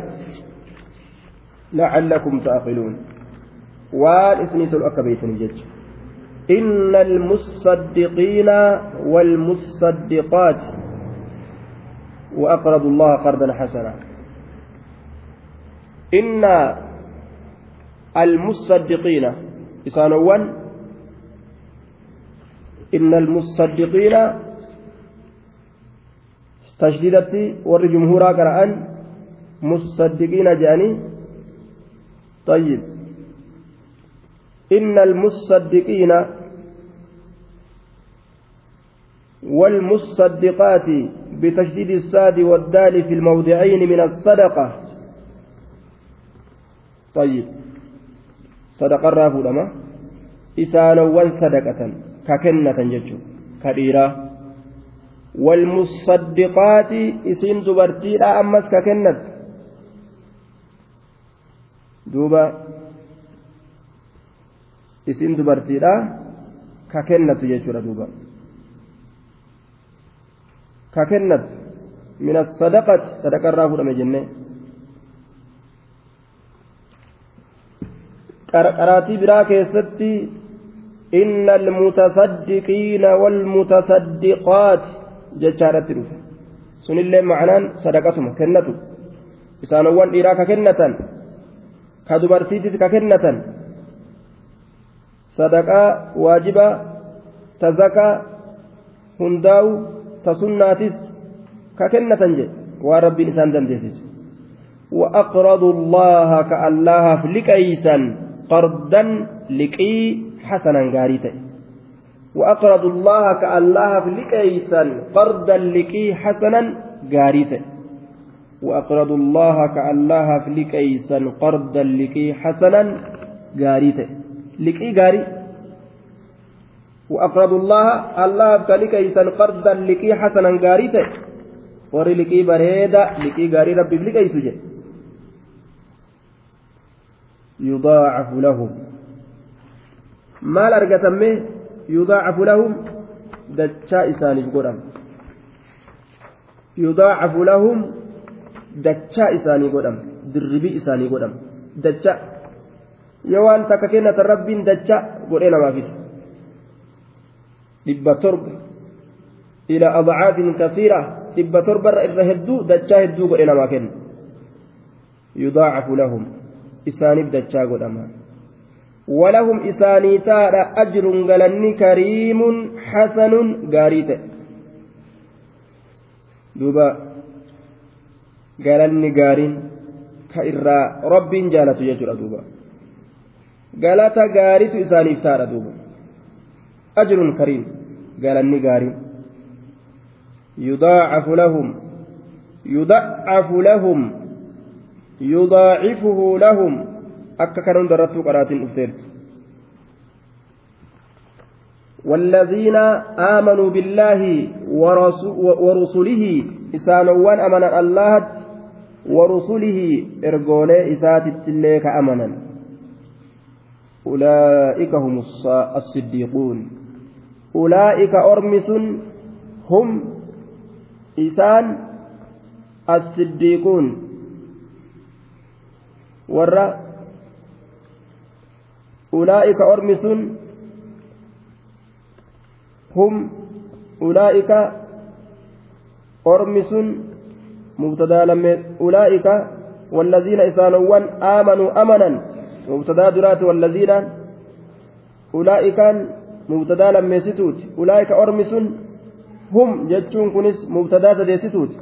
lacallakum taaqiluun waan isinii tolu akka beeytaniif jecha إن المصدقين والمصدقات وأقرضوا الله قرضا حسنا. إن المصدقين إسانوان إن المصدقين تشديدتي ور جمهورا قرأن مصدقين جاني. طيب. إن المصدقين والمصدقات بتشديد الساد والدال في الموضعين من الصدقة. طيب. صدقة الرافو لما؟ إسانوان صدقة ككنة ججو. كبيرة والمصدقات إسين دبرتي لا أمس ككنة. دوبا. إسين دبرتي لا ككنة ججو دوبا. ka kennatu sadaqati sadaqa irraa fudhame jenne. Qarqaraatii biraa keessatti inna almutasaddiqiina walmutasaddiqaati jechaadhatti dhufe. Sunillee macnaan sadaqatuma kennatu. Isaanowwan dhiiraa ka kennatan ka dubartiitis ka kennatan sadaqaa waajibaa tazakaa hundaa'u تسناتس ككنة جي ورب إنسان دندسس وأقرضوا الله كالله لكي حسنا غاريتا وأقرضوا الله كالله فلكيسا قرضا لكي حسنا غاريتا وأقرضوا الله كالله فلكيسا قرضا لكي حسنا غاريتا لكي غاري وأقرضوا الله الله فلكيسا قرضا لكي حسنا غاريتا warri liqii bareeda liqii gaarii rabbiif liqeeysu jedhe yudaacafu lahum maal argatamme yudaacafu lahum dachaa isaaniif godhama yudaacafu lahum dachaa isaanii godhama dirribii isaanii godhama dacha yoo waan takka kennatan rabbiin dacha godhee namaafis dhibba torba ila adcaafin kasiira dhibba torbarra irra hedduu dachaa hedduu godhe namaa kenna yudaacafu lahum isaaniif dachaa godhama ولهم إساني تارى أجر قلني كريم حسن قاريت دوبا قالني قارين كإرى رب جالت يجر دوبا قالت قاريت إساني تارى دوبا أجر كريم قالني قارين يضاعف لهم. يضعف لهم. يضاعفه لهم. akka kanuun darrattuu qaraatiin dhufteerti والذين آمنوا بالله ورسله إسانوان أمنا الله ورسله إرجولي إسات التليك أمنا. أولئك هم الصديقون. أولئك أرمس هم إسان الصديقون. warra أولئك أرمس هم أولئك أرمس مبتدا لم أولئك والذين إسانوان آمنوا أمنا. مبتدا درات والذين أولئك مبتدا لم ستوت أولئك أرمس هم جتشون كنس مبتدا سديستوت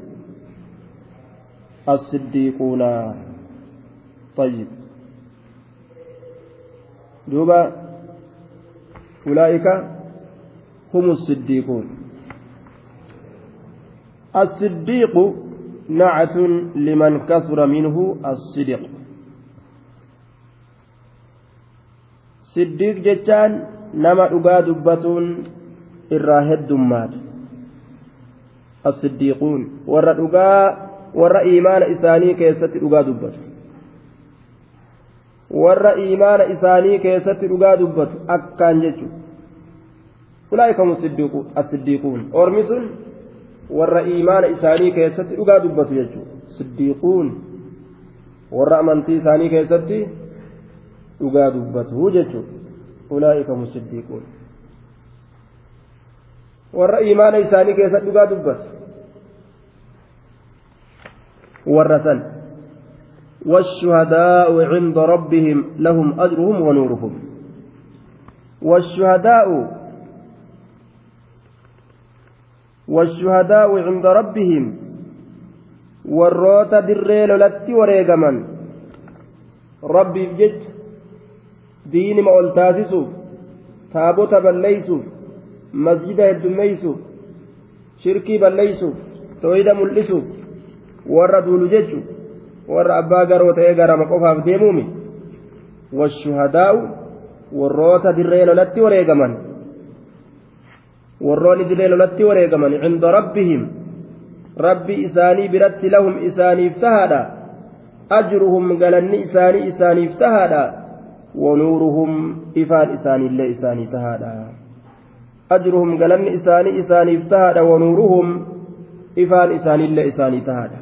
الصديقون طيب دوبا أولئك هم الصديقون الصديق نعت لمن كثر منه الصدق صديق جتان nama dhugaa dubbatuun irraa heddummaatu. As-siddiiquun warra dhugaa warra imaana isaanii keessatti dhugaa dubbatu. Warra imaana isaanii keessatti dhugaa dubbatu akkaan jechuun ulaa'ikamu as-siddiiquun. Ormi sun warra imaana isaanii keessatti dhugaa dubbatu jechuudha siddiiquun warra amantii isaanii keessatti dhugaa dubbatu jechuudha. Ulaa'ika musiddiiquun warra iimaana isaanii keessatti dhugaa dubbatu warra san والشهداء عند ربهم لهم أجرهم ونورهم والشهداء والشهداء عند ربهم warroota dirree lolatti wareegaman rabbiif jecha diinima ol taasisuuf taabota balleeysuuf masjida heddummeeysuuf shirkii balleeysuuf tooyida mul'isuuf warra duulu jechu warra abbaa garoo ta'ee garama qofaaf deemuumi washuhadaa'u warroota dirree lolatti wareegaman. Warroonni dirree lolatti wareegaman cinda rabbihim rabbi isaanii biratti lahum isaaniif tahaadha ajruhum galanni isaanii isaaniif tahaadha wanuuruhum ifaan isaaniillee isaanii tahaadha ajruhum galanni isaanii isaaniif tahaadha wanuuruhum ifaan isaaniillee isaanii tahaadha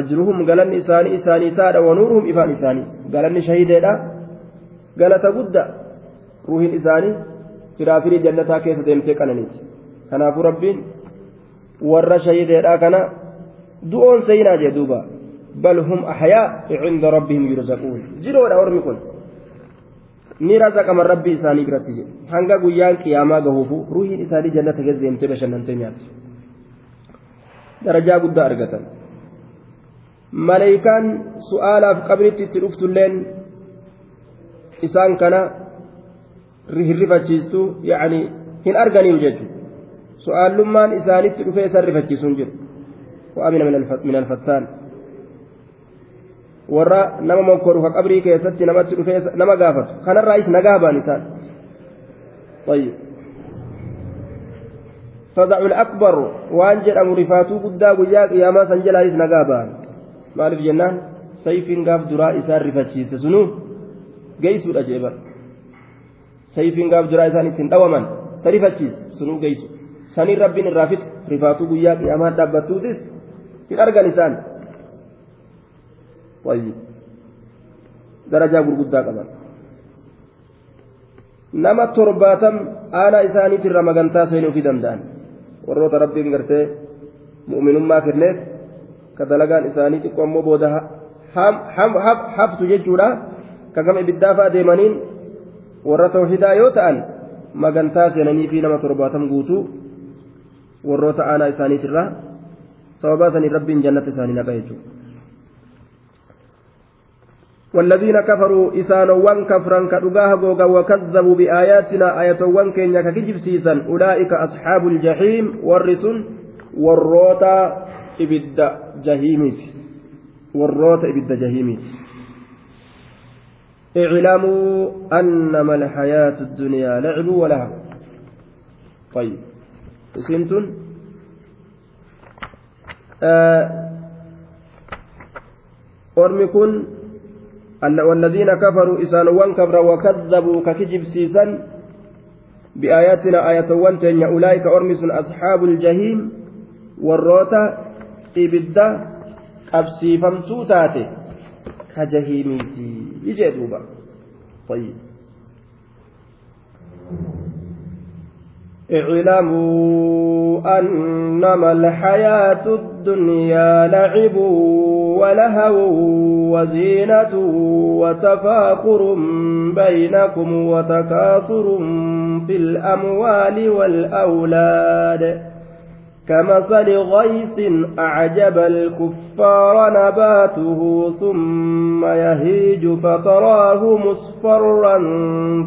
ajruhum galanni isaanii isaanii tahaadha wanuuruhum ifaan isaanii galanni shahideedha galata gudda ruuhin isaanii firaafirii jannataa keessa deemtee qananiiti kanaafuu rabbiin warra shahideedha kana du'oon seenaa jee duuba bal hum ahyaa cinda rabbihim yurzaquun jiroodha ormi kun ni razaqaman rabbii isaanii biratti jedhe hanga guyyaan qiyaamaa gahuufu ruuhiin isaanii jannata keessa deemtee bashannantee nyaatti. Darajaa guddaa argatan. Maleeykaan su'aalaaf qabritti itti dhuftulleen isaan kana hirrifachiistu yacni hin arganiiru jechuudha. Su'aalummaan isaanitti dhufee isaan rifachiisuun jiru. Wa'amina min alfattaan warra nama monkoru ka qabrii keessatti namatti dhufee nama gaafatu kanarraayis nagaa baan isaan طيب فضع الأكبر وان جرم رفاتو قدا قياك يا ما سنجل هايس نقابان مالف جنان سيف قاف دراء إسان رفتشيس سنو قيسو الأجيبا سيف قاف دراء إسان إسان دوما ترفتشيس سنو قيسو sanii rabbiin irraa fite rifaatuu guyyaa qiyaamaa dhaabbattuutis hin طيب. درجة غرغدا قبل. نما ترباتم آلا إساني في الرمغان تاسين في دندان. وروت ربي قرتي مؤمن ما كرنيت. كدلقان إساني تقوم مبودا هم هم حب حبت ججولا. كقم إبدافا ديمانين. warra tawxidaa yoo ta'an magantaa seenanii fi nama torbaatan guutuu warroota aanaa isaaniitirra sababaa saniin rabbiin jannatti isaanii naqa jechuudha. والذين كفروا إسانوان كفرا كدغاه غوغا وكذبوا بآياتنا آياتوان كينيا ككجب سيسا أولئك أصحاب الجحيم والرسل والروتا إبد جهيميت والروتا إبد جهيميت اعلموا أنما الحياة الدنيا لعب ولهو. طيب. isiintun ormi kun والذين كفروا إسانوان كفرا وكذبوا ككجب سيسا بآياتنا آية وانتين أولئك أرمس أصحاب الجحيم والروتا إبدا أبسي فمسوتاتي كجهيميتي يجي دوبا طيب. اعلموا أنما الحياة الدنيا لعب ولهو وزينة وتفاخر بينكم وتكاثر في الأموال والأولاد. كمثل غيث أعجب الكفار نباته ثم يهيج فتراه مصفرا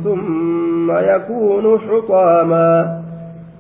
ثم يكون حطاما.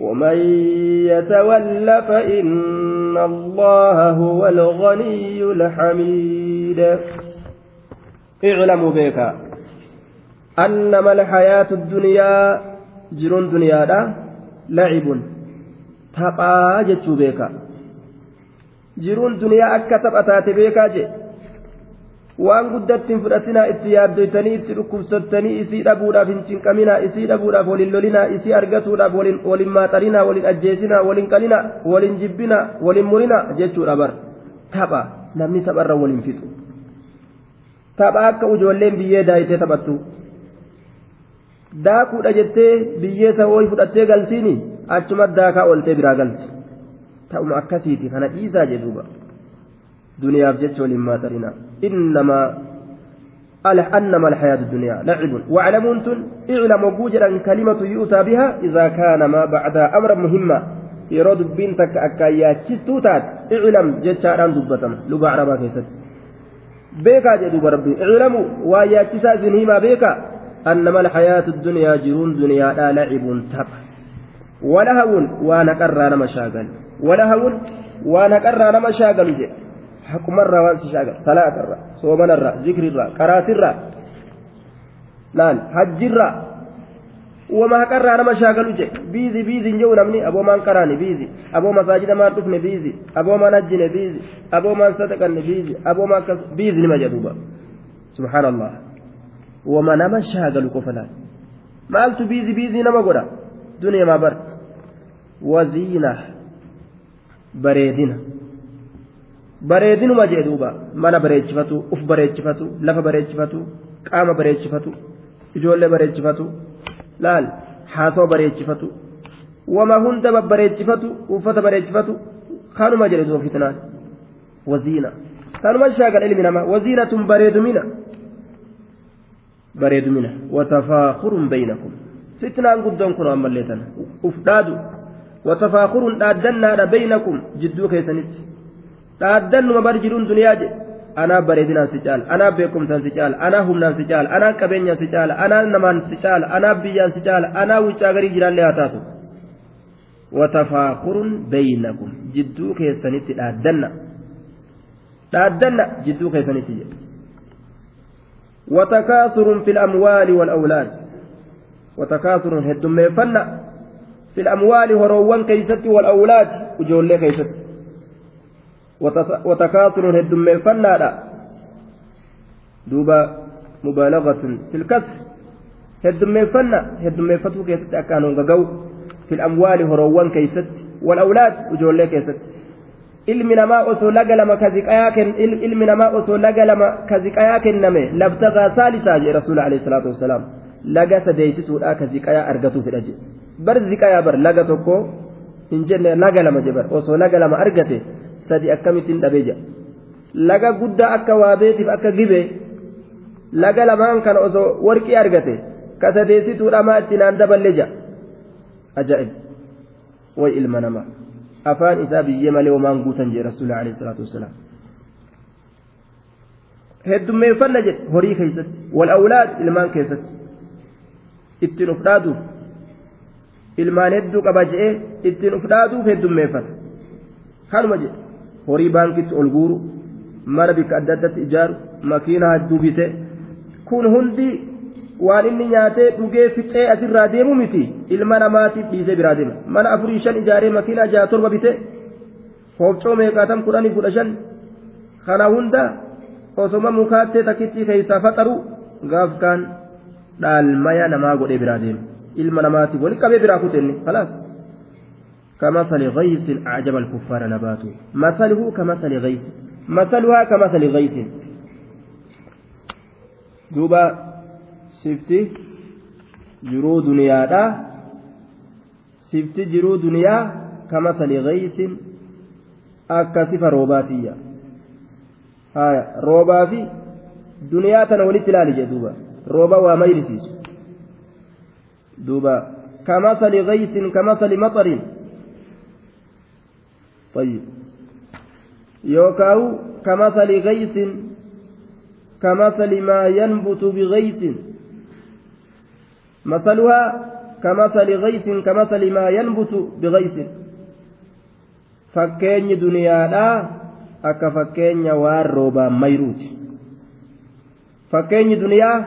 ومن يتول فإن الله هو الغني الحميد. اعلموا بك أنما الحياة الدنيا جرون دنيا لعب. تقى جتشو بك. جرون دنيا أكا تبأتات بك جي. Waan guddatti hin fudhatinaa itti yaabdoytanii itti dhukkubsattanii isii dhabuudhaaf hin cinqaminaa isii dhabuudhaaf waliin lolinaa isii argatuudhaaf waliin maaxarinaa waliin ajjeesinaa waliin qalinaa waliin jibbinaa waliin murinaa jechuudha bar tapha. Namni tapharra waliin fixu. Tapha akka ijoolleen biyyee daayitee taphattu daakuudha jettee biyyee sawooyi fudhattee galtiini? Achuma daakaa ooltee biraa galti. Ta'uma akkasiiti. Kana dhiisaa jedhuuba. duniyaaf jecha waliin maaxarina innamaa أنما الحياة الدنيا لعب واعلموا أنتم اعلموا بوجدا كلمة يؤتى بها إذا كان ما takka akka yaachistuu taate iclam jechaadhaan dubbatama luba arabaa keessatti beekaa jedhu rabbi iclamu waa yaachisaa isin himaa beekaa annama alxayaatu dunyaa jiruun duniyaadhaa lacibun tapha walahawun waa naqarraa nama shaagalu walahawun waa naqarraa nama shaagalu jedhe haqumarraa waan si shaagan salaatarra soomanarra zikrirra qaraatirra laal hajjirra wama haqarraa nama shaagalu je biizi biizi hin jedhu namni aboomaan qaraani biizi aboo masaajida maan dhufne biizi aboomaan hajjine biizi aboomaan sadaqanne biizi aboomaan akkas biizi nima jedhuuba subhaanallah wama nama shaagalu qofa laal maaltu biizi biizi nama godha duniya maa bar waziina bareedina bareedinuma jee duuba mana bareechifatu uf bareechifatu lafa bareechifatu qaama bareechifatu ijoollee bareechifatu laal haasoo bareechifatu wama hunda babbareechifatu uffata bareechifatu kanuma jedhe duuba fitnaan waziina kanuma shaagal ilmi namaa waziinatun bareedumina bareedumina watafaakurun baynakum fitnaan guddoon kun ammallee tana uf dhaadu watafaakurun dhaaddannaadha baynakum jidduu keessanitti dhaaddannuma bar jiruun duniyaa jedhe anaa bareedinaan si caala anaa beekumsaan si caala anaa humnaan si caala anaa qabeenyaan si caala anaa namaan si caala anaa biyyaan si caala anaa wiccaa garii jiraallee haa taatu watafaakurun baynakum jidduu keessanitti dhaaddanna dhaaddanna jidduu keessanitti jedhe وتكاثر في الأموال والأولاد وتكاثر هدميفنا في الأموال هروان كيست والأولاد وجول كيست وتكاثر هدميفنا لا دوبا مبالغة في الكسر هدميفنا هدميفتو كيست أكانوا غقو في الأموال هروان كيست والأولاد وجول كيست ilmi namaa osoo laga lama kaziqayaa ken ilmi namaa osoo laga lama kaziqayaa kenname labtagaa saalisaa jedhe rasuula alayhi salaatu wassalaam laga sadeeytisuudha kaziqayaa argatu fedha jedhe bar ziqayaa bar laga tokko hin jenne laga lama je bar osoo laga lama argate sadi akkamittiin dhabee jedha laga guddaa akka waabeetiif akka gibe laga lamaan kana osoo warqii argate ka sadeessituudha maa itti naan daballe jedha ajaa'ib way ilma namaa afaan isaa biyyee malee homaan guutan jee rasuula alayhi salaatu wasalaam heddummeeffanna jedhe horii keessatti wal awlaad ilmaan keessatti ittiin uf dhaaduuf ilmaan hedduu qaba je'ee ittiin uf dhaaduuf heddummeeffata kanuma jedhe horii baankitti ol guuru mana bikka adda addatti ijaaru makiina hedduu bite kun hundi waan inni nyaatee dhugee ficee asirraa deemu miti ilma namaatiif dhiisee biraa deema mana afurii shan ijaaree makiinaa jaha torba bite hoofcoo meeqaatam kudhanii kudha shan kana hunda osoma mukaattee takkittii keessaa faxaru gaaf kaan dhaalmaya namaa godhee biraa deema ilma namaatiif wali qabee biraa kutenni khalaas كمثل غيث أعجب الكفار نباته مثله كمثل غيث مثلها كمثل غيث دوبا jiruu duniyaa kamasali gaysin akka sifa roobaatiyya haya roobaa fi duniyaa tana walitti ilaali jee duuba rooba waa mayrisiisu duuba kamasali gaysin kamasali maxarin طيب يوكاو كمثل غيث كمثل ما ينبت بغيث مثلها كمثل غيث كمثل ما ينبت بغيث fakkeenyi duniyaadhaa akka fakkeenya waan roobaan mayruuti fakkeenyi duniyaa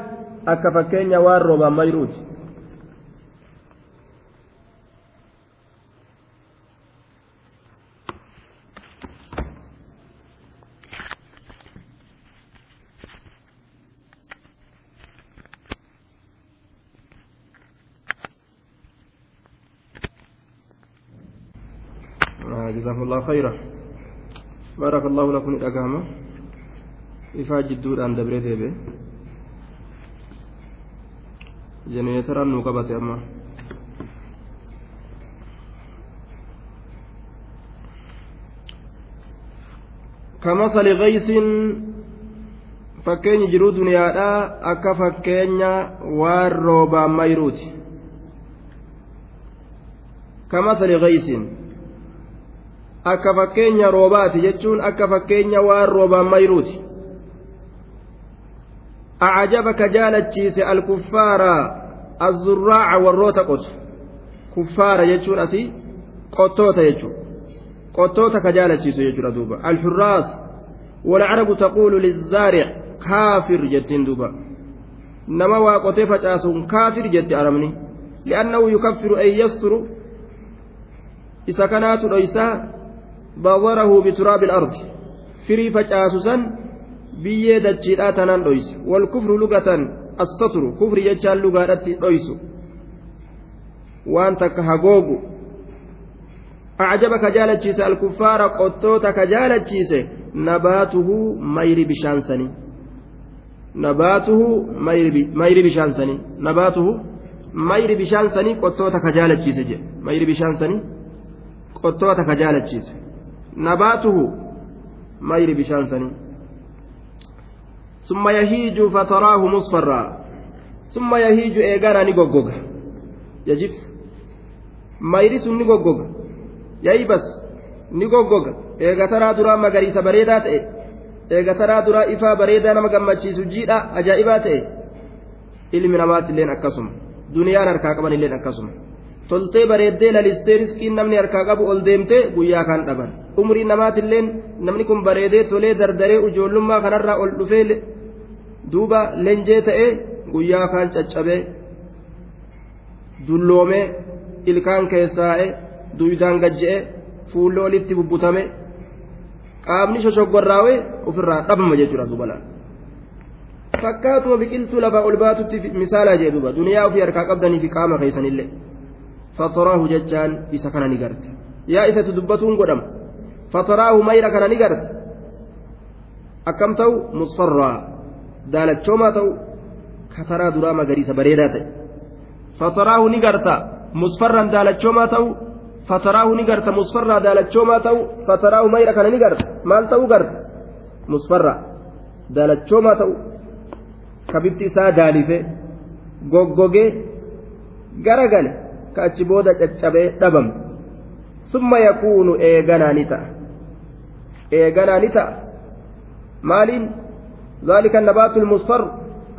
akka fakkeenya waan roobaan mayruuti جزاكم الله خيرا بارك الله لكم الأقامة إفا جدود عن دبري ديبي جنيتر أنو قبت أما كمثل غيث fakkeenyi jiruu duniyaadhaa akka fakkeenya waan roobaan mayruuti kamasali gaysin akka fakkeenya roobaati jechuun akka fakkeenya waan roobaan mayruuti acjabaka jaalachiise alkuffaara azzurraaca warroota qotu kuffaara jechuun asii qottoota jechuu qottoota ka jaalachiisu jechuudha duuba alxurraas والعرب تقول للزارع كافر جتين دوبا نما واقوتي فجاسون كافر جت أرمني لأنه يكفر أي يستر إذا كانت ليس بawwarahu bituraabi al-ardi firii facaasu san biyyee dachiidhaa tanaan dhoyse walkufru lugatan assatru kufri jechaan lugaadhatti dhoysu waan takka hagoogu acjaba ka jaalachiise alkuffaara qottoota ka jaalachiise nabaatuhu mayri bishaan sanii نباته mayri bishaan sanii نباته mayri bishaan sanii qottoota ka jaalachiise jedhe mayri bishaan sanii qottoota ka jaalachiise نباته مير بشانسني ثم يهيج فتراه مصفرا ثم يهيج إيغانا نيغوغوغ يجف مير سن نيغوغوغ يايبس نيغوغوغ إيغا ترى درا مغريسا بريدا تئ إيغا ترى درا إفا بريدا نما gammachiisu jiidha ajaa'ibaa ta'e ilmi namaatti illeen akkasuma duniyaan harkaa qaban illeen akkasuma toltee bareeddee lalistee riskiin namni harkaa qabu ol deemtee guyyaa kan dhaban umrii namaatilleen namni kun bareedee tolee dardaree ijoollummaa kanarraa ol dhufee duuba lenjee ta'ee guyyaa kaan caccabee dulloomee ilkaan keessaa'e duwidaan gajje'e fuullee olitti bubbutame qaamni shoshogorraawee ofirraa dhabama jechuudha duubalaan. fakkaatuma biqiltuu lafaa ol baatutti misaalaa jee duniyaa ofii harkaa qabdanii fi qaama keessanillee. Dubbatuun godhama fatoraahu mayra kana ni garte akkam ta'u musfarraa daalachoomaa ta'u kataraa duraa magariisa bareedaa ta'e fatoraahu ni garta musfarraan daalachoomaa ta'u fatoraahu ni garta musfarraa daalachoomaa ta'u fatoraahu mayra kana ni garta maal ta'uu garta musfarraa daalachoomaa ta'u kabibti isaa daalife goggogee garagale ka achi booda caccabee dhabame summa yakuunu eeganaa ni ta'a. Eeganaa ni ta'a. Maaliin? Zaalika nabaatu lmusfar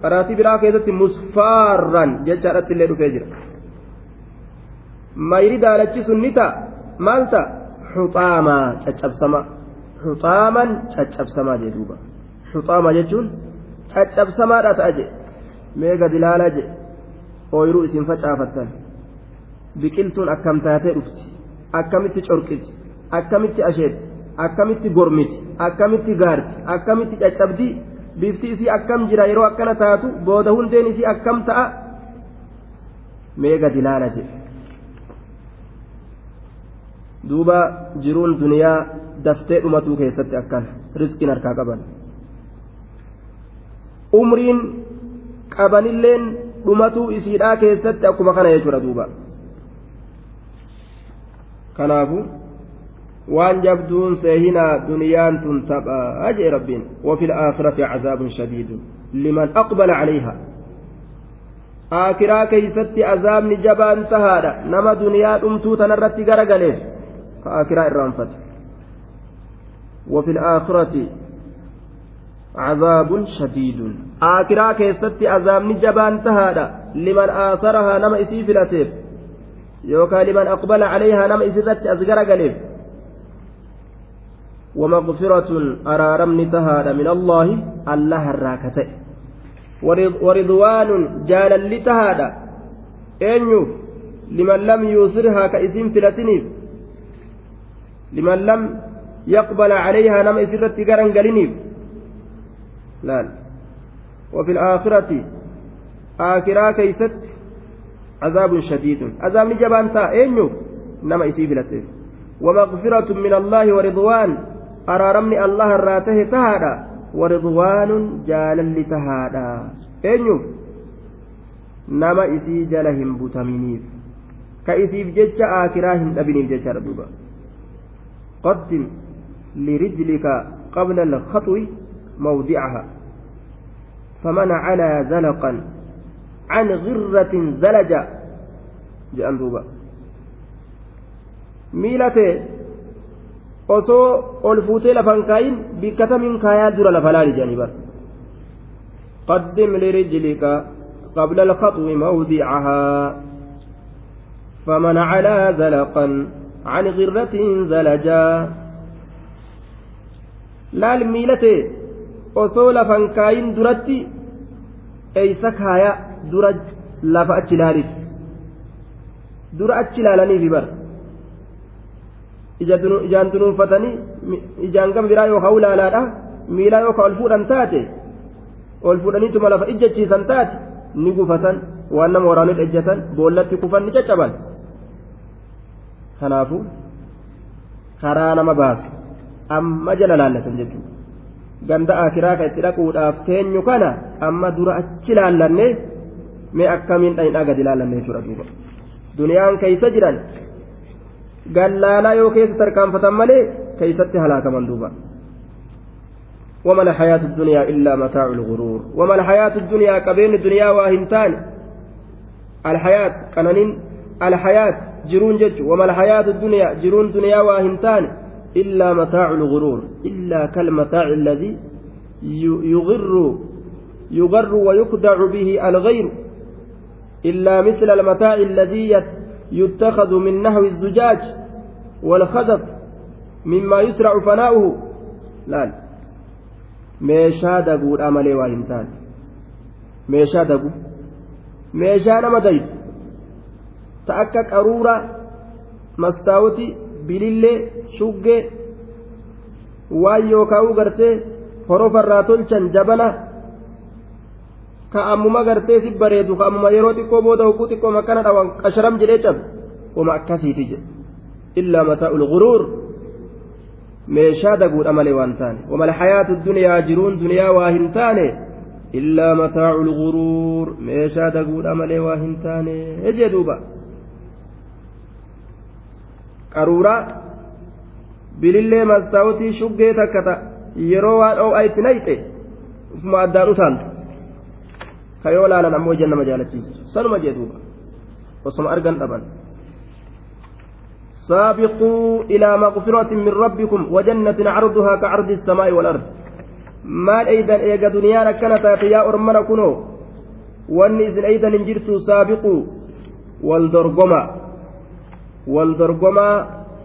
qaraatii biraa keessatti musfaarran jechaadhatti illee dhufee jira. Mayri daalachi sun ni ta'a. Maal ta'a? Xuxaamaa caccabsama xuxaaman caccabsamaa jee duuba. Xuxaamaa jechuun caccabsamaadha ta'a jee. Mee gad ilaalaa jee. Ooyiruu isin facaafattan biqiltuun akkam taatee dhufti. Akkamitti corqiti akkamitti asheetti akkamitti gormiti? Akkamitti gaarti? Akkamitti caccabdi? Bifti isii akkam jira? Yeroo akkana taatu booda hundeen isii akkam ta'a? Mee gadi ilaala jedhe duuba jiruun duniyaa daftee dhumatuu keessatti akkana riskiin harkaa qaban. Umriin qabanilleen dhumatuu isiidhaa keessatti akkuma kana jechuudha duuba kanaafu waan jabduun seehinaa duniyaan tun taphaa jee rabbiin wafi الآخرة عذاب شديد لمن أقبل عليها aakiraa keeysatti azaabni jabaan tahaadha nama duniyaa dhumtuu tanarratti garagaleef ka aakiraa irraanfate وفي الآخرة عذاب شديد آكرا كيستي عذاب نجبان تهادا لمن آثرها نما إسي فلاتيف يوكا لمن أقبل عليها نما إسي أزغر قليف ومغفرة أرارمن تهادا من الله الله الراكتئ ورضوان جالا لتهادا eenyuuf liman lam yuusirhaa ka isin filatiniif liman lam yaqbala calayhaa nama isirratti garan galiniif laal wafi alaakhirati عذاب شديد عذاب جبان تا eenyuuf nama isii filateef ومغفرة من الله ورضوان أرارمني الله الراته تهادا ورضوان جالا لتهادا eenyuuf nama isii jala hin butaminiif ka isiif jecha aakiraa hin dhabiniif jechaadha duuba qaddim lirijlika qabla alkhaxwi mawdicaha faman calaa zalaqan can girratin zalaja jedhan duuba miila tee osoo ol fuutee lafan kaayin bikkatamin kaayaa dura lafa laali jedhanii bara قدم لرجلك قبل الخطو موضعها فمن على زلقا عن غرة زلجا لا الميلة osoo lafan kaayin duratti eeysa kaaya dura lafa achi ilaaliif. Dura achi ilaalaniifi bar. Ijaan dunuunfatanii ijaan gama biraa yookaan ulaalaadha miilaa yookaan ol fuudhan taate ol fuudhaniituma lafa ijjachiisan taate ni gufatan waan nama waraanuu ejjatan boollatti kufan ni caccaban. Kanaafu karaa nama baasu amma jala laallatan jechuudha. Ganda akiraa ka itti dhaquudhaaf teenyu kana amma dura achi laallanne mee akkamiin dhayinaa gadi laallanne jechuudha duuba. Duniyaan keeysa jiran gallaalaa yoo keessa tarkaanfatan malee keeysatti halaakaman duuba. وما الحياة الدنيا إلا متاع الغرور وما الحياة الدنيا كبين الدنيا واهنتان الحياة كنانين الحياة جرون جج وما الحياة الدنيا جرون دنيا واهنتان إلا متاع الغرور إلا كالمتاع الذي يغر يغر ويخدع به الغير إلا مثل المتاع الذي يتخذ من نحو الزجاج والخزف مما يسرع فناؤه لا taane meeshaa dagu meeshaa nama daydu ta akka qaruura mastaawoti bilillee shuggee waan yookaan gartee horofarraa tolchan jabana ka ammuma gartee si bareedu ka ammuma yeroo xiqqoo booda hogguu xiqqoo makkana dhawan qasharam jedhee cabu uma akkasiiti jedhe illaa mataa ulguruur meeshaa daguudha malee waan taane wamal hayaatu duniyaa jiruun duniyaa waa hin taane illaa mataacu lguruur meeshaa daguudha malee waa hin taane jee duuba qaruuraa bilillee mastaawutii shuggee takkata yeroo waan oo'aa itti nayxe ufuma addaan utaaltu ka yoo laalan ammoo ija nama jaalachiisu sanuma jee duuba osoma argan dhaban سابقوا إلى مغفرة من ربكم وجنة عرضها كعرض السماء والأرض maal eeydan eega duniyaan akkana taate yaa ormana kunoo wanni isin eeydan hin jirtu saabiquu wal dorgoma wal dorgomaa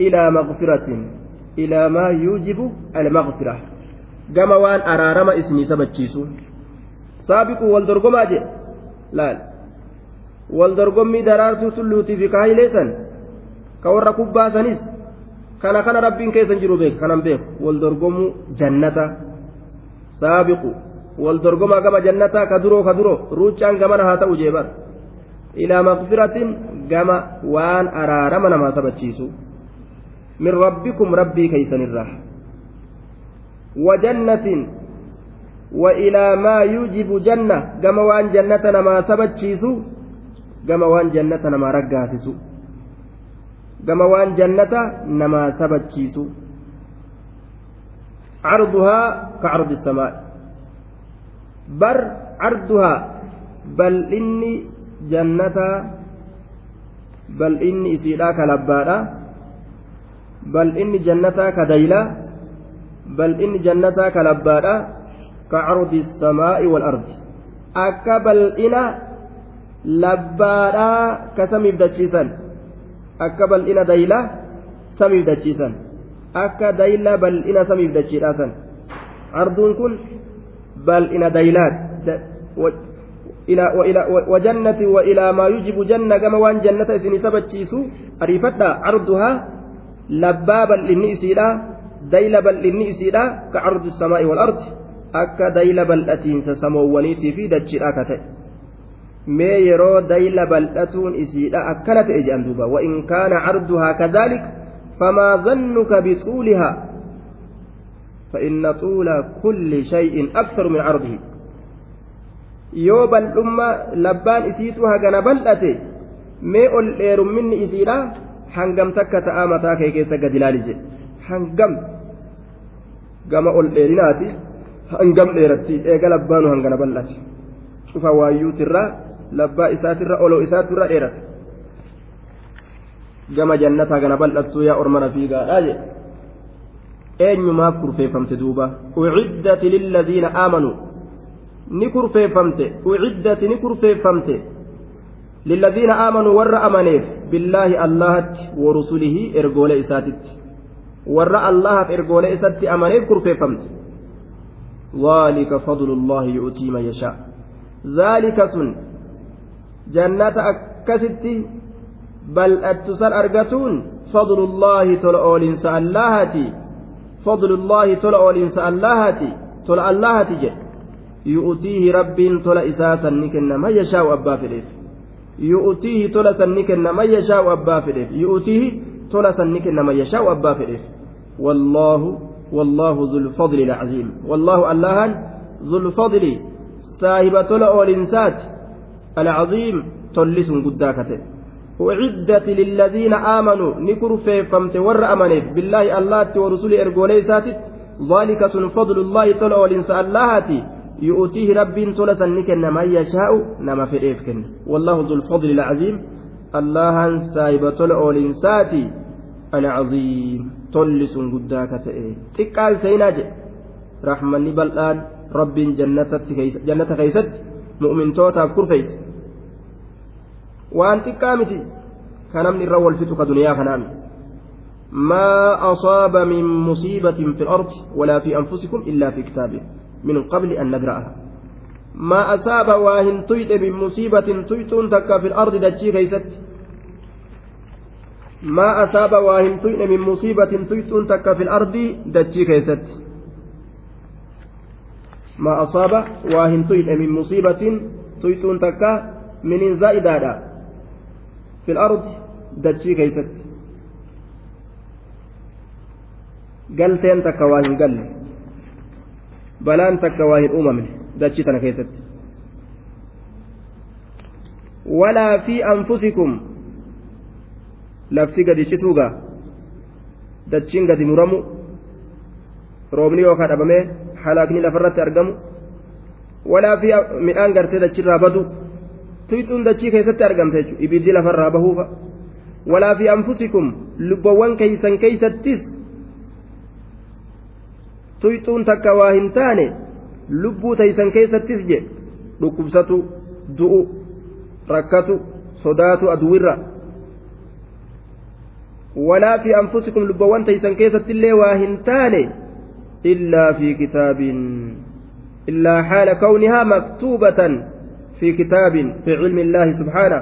ilaa maqfiratin ilaa maa yuujibu almaqfira gama waan araarama isinii sabachiisu saabiquu wal dorgomaa jedhe laal wal dorgommii daraartuu tulluutii fi kaayileesan ka warra kubbaasanis kana kana rabbiin keessan jiru beek kanan beeku wal dorgomuu jannata saabiqu wal dorgomaa gama jannataa ka duroo ka duroo ruuccaan gamana haa ta'u jeebar ilaa maqfiratin gama waan araarama namaa sabachiisu min rabbikum rabbii keeysanirraa wajannatin وإلى ما يوجب جنة كما وان جنة ما سبتشيسو كما وان جنة ما رقاسسو كما وان جنة ما سبتشيسو عرضها كعرض السماء بر عرضها بل إني جنة بل إني إسيدا كلبادا بل إني جنة كديلا بل إني جنة كلبادا labbaadha ka cardi samaa'i wal ardi akka bal'ina labbaadhaa ka samiif dachiisan akka bal'ina daylaa samiif dachiisan akka dayla bal'ina samiif dachiidhaasan arduun kun bal'ina daylaat وجنة وإلى ما يجب جنة كما وان جنة إسني سبتشيسو أريفتا عرضها لبابا للنئسيلا ديلبا للنئسيلا كعرض السماء والأرض أكا ديلبا الأتين سسموونيتي في دجي أكتئ mee yeroo dayla bal'atuun isiidha akkana ta'e jedhan duuba wa'in kaana carduhaa kadalik famaa zannuka bixuulihaa فإن طول كل شيء أكثر من عرضه yoo bal'ummaa labbaan isiitu hagana bal'ate mee ol dheerumminni isiidha hangam takka ta'aa mataa kee keessa gad ilaali jedhe hangam gama ol dheerinaati hangam dheeratti eega labbaanu hangana bal'ate cufa waayyuutirraa labbaa isaatirra oloo isaatirra dheerata. Gama jannata hagana bal'attuu yaa ormana fiigaadhaa jedhe. Eenyumaaf kurfeeffamte duuba. Uciddati lilladhiina aamanuu ni kurfeeffamte. Uciddati ni kurfeeffamte. Lilladhiina aamanuu warra amaneef billaahi allahatti warusulihi ergoolee isaatitti. Warra allahaaf ergoolee isatti amaneef kurfeeffamte ذلك فضل الله يؤتي من يشاء ذلك سن جنة أكست بل أتسل أرجتون فضل الله تلأول إنسان اللهتي فضل الله تلأول إنسان اللهتي تلأ اللهتي جد yu'utiihi rabbiin tola isaa sanni kenna man yashaa'u abbaa fedheef yu'utiihi tola sanni kenna man yashaa'u abbaa fedheef yu'utiihi tola sanni kenna man yashaa'u wallaahu zulfadli alcaziim wallaahu allahan zulfadli saahiba tola oolinsaati alcaziim tolli sun guddaa kate أعدت للذين آمنوا. نكر فيفمت ور أمنيف بالله الله ورسوله إرجولي ساتت ذلك سن فضل الله تلو الإنسان اللهاتي يؤتيه ربين تلسا نكن ما يشاء نما في إيف كن والله ذو الفضل العظيم. الله سايب تلع الإنساتي العظيم. تلس قداك تئي تقال سيناج رحمن بلآن. رب جنة خيست مؤمن توتا كرفيس وأن تقامتي كان من الرول فتك دنيا خنام ما أصاب من مصيبة في الأرض ولا في أنفسكم إلا في كتابه من قبل أن نقرأها ما أصاب واهن تيت من مصيبة تيتون تكا في الأرض دجي كيست. ما أصاب واهن تيت من مصيبة تيتون تكا في الأرض دجي كيست. ما أصاب واهن تيت من مصيبة تيتون تكا من زائدة في الأرض دجي كيست. قلتين تكا واهن قل. takka waa hin uumamne dachii tana keessatti walaa fi anfusikum lafti gadi cituugaa dachiin gadi muramu roobni yookaan dhabamee halaakni lafarratti argamu walaa fi midhaan gartee dachirraa badu tuyxuun dachii keessatti argamte jechuudha ibiddi lafarraa bahuufa walaa fi anfusikum lubbawwan keeysan keeysattis tuyxuun takka waa hin taane lubbuu taysan keessattis je dhukkubsatu du'u rakkatu sodaatu aduwirra walaa fi anfusikum lubbawwan taysan keessattillee waa hin taane illaa fi kitaabin illaa haala kawnihaa maktuubatan في كتاب في علم الله سبحانه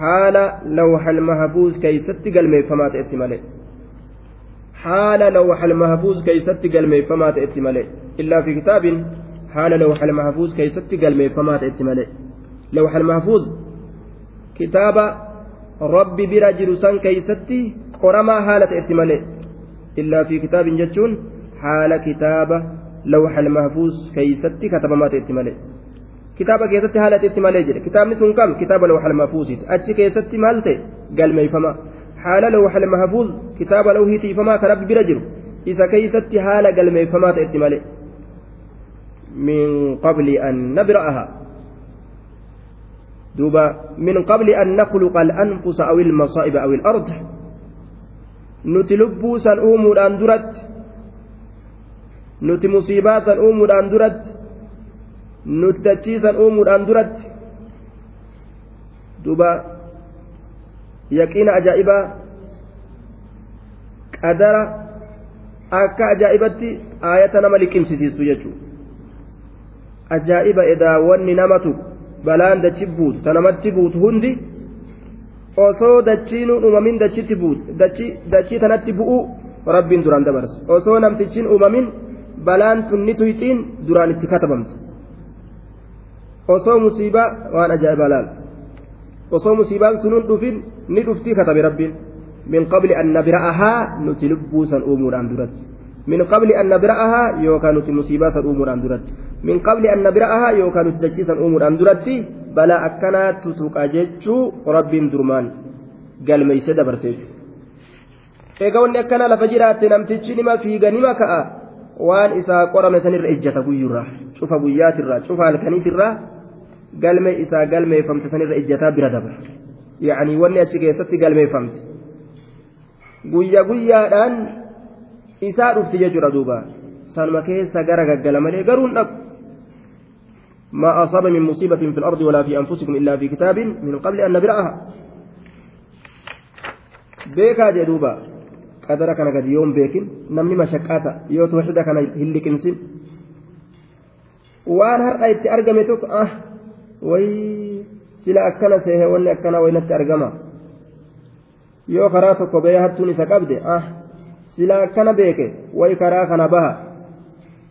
حال لوح المحفوظ كي ستقل ميفمات اتمالي haala lawxal mahfuuz keeysatti galmeeffamaa ta'etti malee illaa fi kitaabin haala lawxal mahfuuz keeysatti galmeeffamaa ta'etti malee lawxal mahfuuz kitaaba rabbi bira jiru san keeysatti qoramaa haala ta'etti malee illaa fi kitaabin jechuun haala kitaaba lawxal mahfuuz keeysatti katabamaa ta'etti malee kitaaba keessatti haala ta'etti malee jedhe kitaabni sun kam kitaaba lawxal mahfuuziiti achi keessatti maal ta'e galmeeffama haala lawxal mahfuuz kitaaba lawhiitii famaa ka rabbi bira jiru isa keeysatti haala galmeeffamaa ta'etti malee min qabli an nabra'aha al-anfusa aw il-masaa'iba aw il-ard nuti lubbuu san uumuudhaan duratti nuti musiibaa san uumuudhaan duratti nuti dachiisan uumuudhaan duratti duuba yaqiina ajaa'ibaa qadara akka ajaa'ibatti aayata nama liqimsisiistu jechuudha ajaa'iba edaa wanni namatu balaan dachi buutu ta namatti buutu hundi osoo dachiinuun uumamin dachitti buutu dachii tanatti bu'uu rabbiin duraan dabarsa osoo namtichiin uumamin balaan tun ni tuyxiin duraan itti katabamte osoo musiibaa waan ajaa'ibaa laala osoo musiibaan sunuun dhufin ni dhuftii katabe rabbiin min qabli an nabra'ahaa nuti lubbuu uumuudhaan duratti min qabli an nabra'ahaa yookaan nuti musiibaa san uumuudhaan duratti min qabli an nabra'ahaa yookaan nuti dachii san uumuudhaan duratti balaa akkanaa tutuqa jechuu rabbiin durmaan galmeeyse dabarsee egaa wanni akkanaa lafa jiraatte namtichi nima fiiga nima ka'a waan isaa qorame sanirra ejjata guyyurraa cufa guyyaatirraa cufa halkaniitirraa galmee isaa galmeeffamte sanirra ejjataa bira dabra yacanii wanni achi keessatti galmeeffamte guyya guyyaadhaan isaa dhufti jechuudha duuba sanuma keessa gara gaggala malee garuu hin dhabu ما أصاب من مصيبة في الأرض ولا في أنفسكم إلا في كتاب من قبل أن نبرأها بيكا جدوبا قدر كان قد يوم بيكن نمني مشكاتا يو هلكنسن وان هر ايت ارغمتك آه way sila akkana seehe wanni akkana waynatti argama yoo karaa tokko bee hattuun isa qabde ah sila akkana beeke way karaa kana baha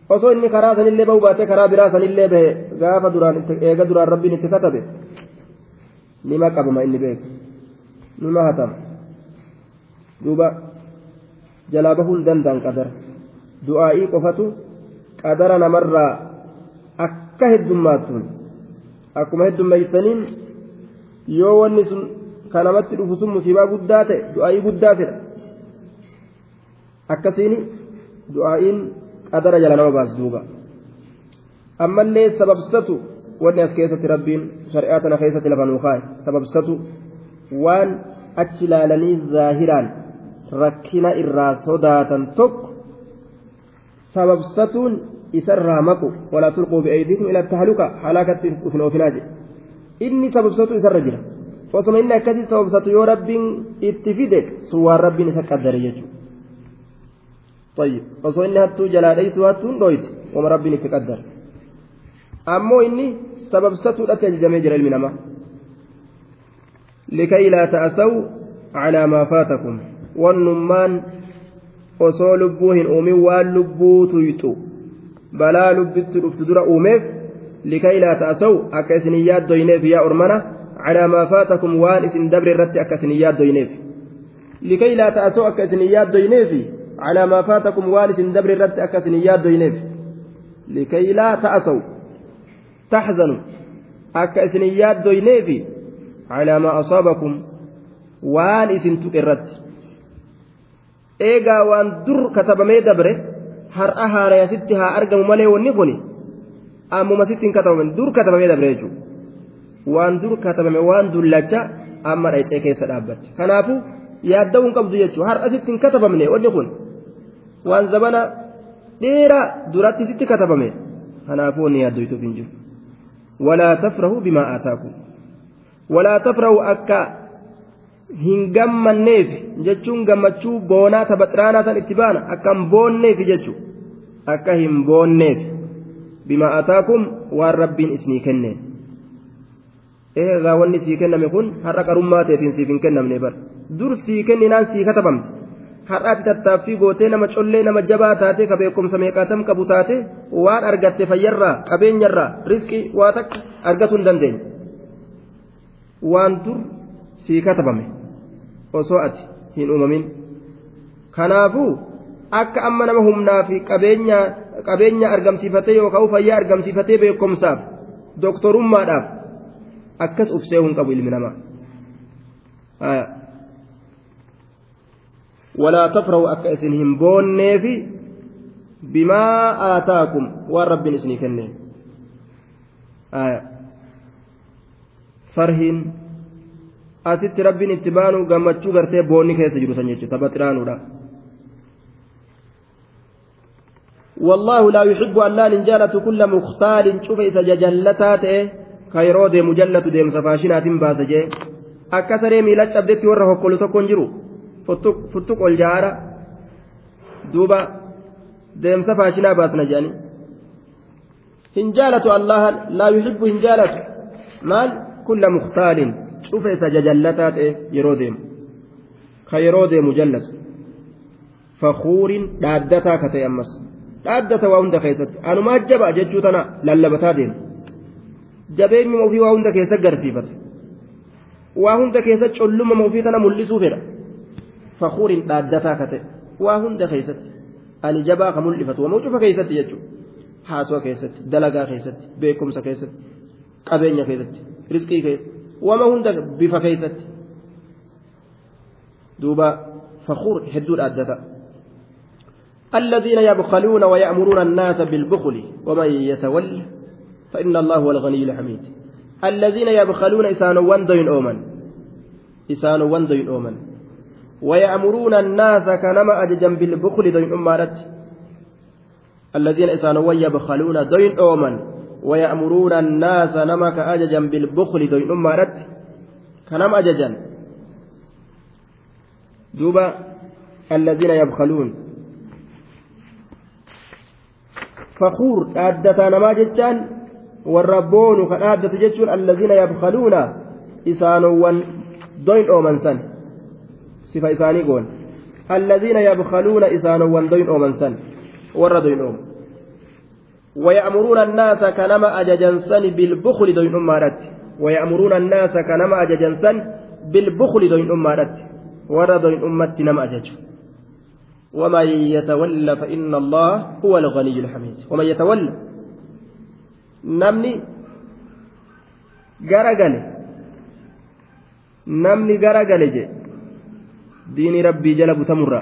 osoo inni karaa sanillee bahu baate karaa biraa sanillee bahe gaafa duraan eega duraan rabbiin itti katabe nima qabama inni beeke nima hatama duuba jalaa bahuun danda'an qadara du'aa'ii qofatu qadara namarraa akka heddummaattuun akkuma heddummeeysaniin yoo wanni sun ka namatti dhufu sun musiibaa guddaa ta'e du'aa'ii guddaa fedha akkasiin du'aa'iin qadara jala nama baas duuba ammallee sababsatu wanni as keessatti rabbiin shari'aa tana keessatti lafa nuu kaa'e sababsatu waan achi laalanii zaahiraan rakkina irraa sodaatan tokko sababsatuun isarraa maqu walaa tulquu bi'aydiikum ila tahaluka halaakatti dhufin oofinaa jedhe inni sababsatu isarra jira osuma inni akkasii sababsatu yoo rabbiin itti fide sun waan rabbiin isa qaddare jechuudha طيب wama rabbiin itti qaddare ammoo inni sababsatuudhatti ajajamee jira ilmi namaa likay laa ta'asaw calaa maa faatakum wannummaan osoo lubbuu hin uumin waan lubbuu tuyxu balaa lubbitti dhuftu dura uumeef likay laa ta'asaw akka isin yaaddoyneef yaa ormana calaa maa faatakum waan isin dabre irratti akka isin yaaddoyneef likay laa ta'asaw akka isin yaaddoyneefi calaa maa faatakum waan isin dabre irratti akka isin yaaddoyneef likay laa ta'asaw taxzanu akka isin yaaddoyneefi calaa maa asaabakum waan isin tuqe irratti eegaa waan dur katabamee dabre har'a haaraya sitti haa argamu malee wanni kun ammuma sitti hin katabaman dur katabamee dabre jechuudha waan dur katabame waan dullacha amma dhayxee keessa dhaabbatte kanaafuu yaadda'uu hin qabdu jechuudha har'a sitti hin katabamne wanni kun waan zabana dheeraa duratti sitti katabame. Kanaafuu wanni yaaddoytuuf hin jiru. Walaa tafrahu bimaa aataakum. Walaa tafrahu akka hin gammanneef jechuun gammachuu boonaa tabaxiraanaa san itti baana akka hin boonneef jechuu. Akka hin boonneef bima ataakum waan rabbiin isinii kenneen eegaa wanni sii kenname kun har'a qarummaa teetiin siif hin kennamne bar dur sii kenninaan sii katabamte har'aati tattaaffii gootee nama collee nama jabaa taate ka beekumsa meeqaatam qabu taate waan argatte fayyarraa qabeenyarraa riskii waa takka argatuu hin dandeenye. Waan dur sii katabame osoo ati hin uumamin. Kanaafuu akka amma nama humnaa fi qabeenya argamsiifatee yookaan fayyaa argamsiifatee beekumsaaf doktorummaadhaaf akkas ufsee hin qabu ilmi namaa walaa tafrahu akka isin hin boonneefi bimaa aataakum waan rabbiin isinii kenne farhiin asitti rabbiin itti baanu gammachuu gartee boonni keessa jiru san jechuudha taphaxiraanuudha. والله لا يحب أن لا نجالة كل مختال شوف إذا جلتات كيرو دي مجلة دي مسفاشنات باسجي أكثر ميلاد أبدت وره كل تكون جرو فتك الجارة دوبا دي مسفاشنا باسنا جاني هنجالة الله لا يحب هنجالة مال كل مختال شوف إذا جلتات يرو ديم كيرو دي مجلة فخور دادتا كتيمس dhaaddata waa hunda keessatti anumaa jaba jechuu tana lallabataa deema jabeenyi ofii waa hunda keessa garsiifata waa hunda keessa colluma ofii tana mul'isuu fedha kate waa hunda keessatti ani jabaa ka mul'ifatu wama cufa keessatti jechuudha haasoo keessatti dalagaa keessatti beekumsa keessatti qabeenya keessatti riskii keessa wama hunda bifa keessatti duuba fakuur hedduu dhaaddata. الذين يبخلون ويأمرون الناس بالبخل ومن يتولى فإن الله هو الغني الحميد الذين يبخلون إسان وندين أومن إسان وندين أومن ويأمرون الناس كنما أججا بالبخل دين أمارت. الذين إسان ويبخلون دين أومن. ويأمرون الناس نما كأججا بالبخل دين أمارت. كنما أججا دوبا الذين يبخلون. namaa jechaan warra boonu ka dhaaddatu jechuun allaziina yabkaluuna isaanowwan doyn ooman san sifa isaanii goon isaanowwan doyn ooman san warra doyn oomu. ويأمرون الناس كنما أججنسن بالبخل دوين أمارت ويأمرون الناس كنما أججنسن بالبخل دوين أمارت ورا دوين أمت نما أججوا ومن يتولى فإن الله هو الغني الحميد ومن يتولى نمني غرغل نمني غرغل جي دين ربي جلب تمر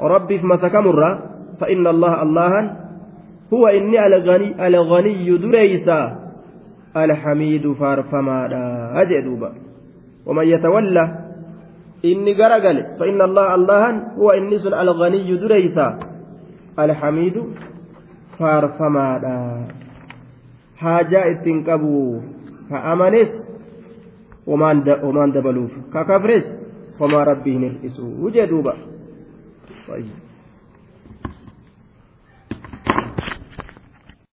ربي في مسكمر فإن الله الله هو إني الغني الغني دريسا. الحميد فارفما أجدوبا ومن يتولى inni garagale فإن الله الله هو إني سن الغني دريسا. الحميد qabu ka amanes homaan dabaluuf ka kafres homaa rabbii hin hir'isu jee duuba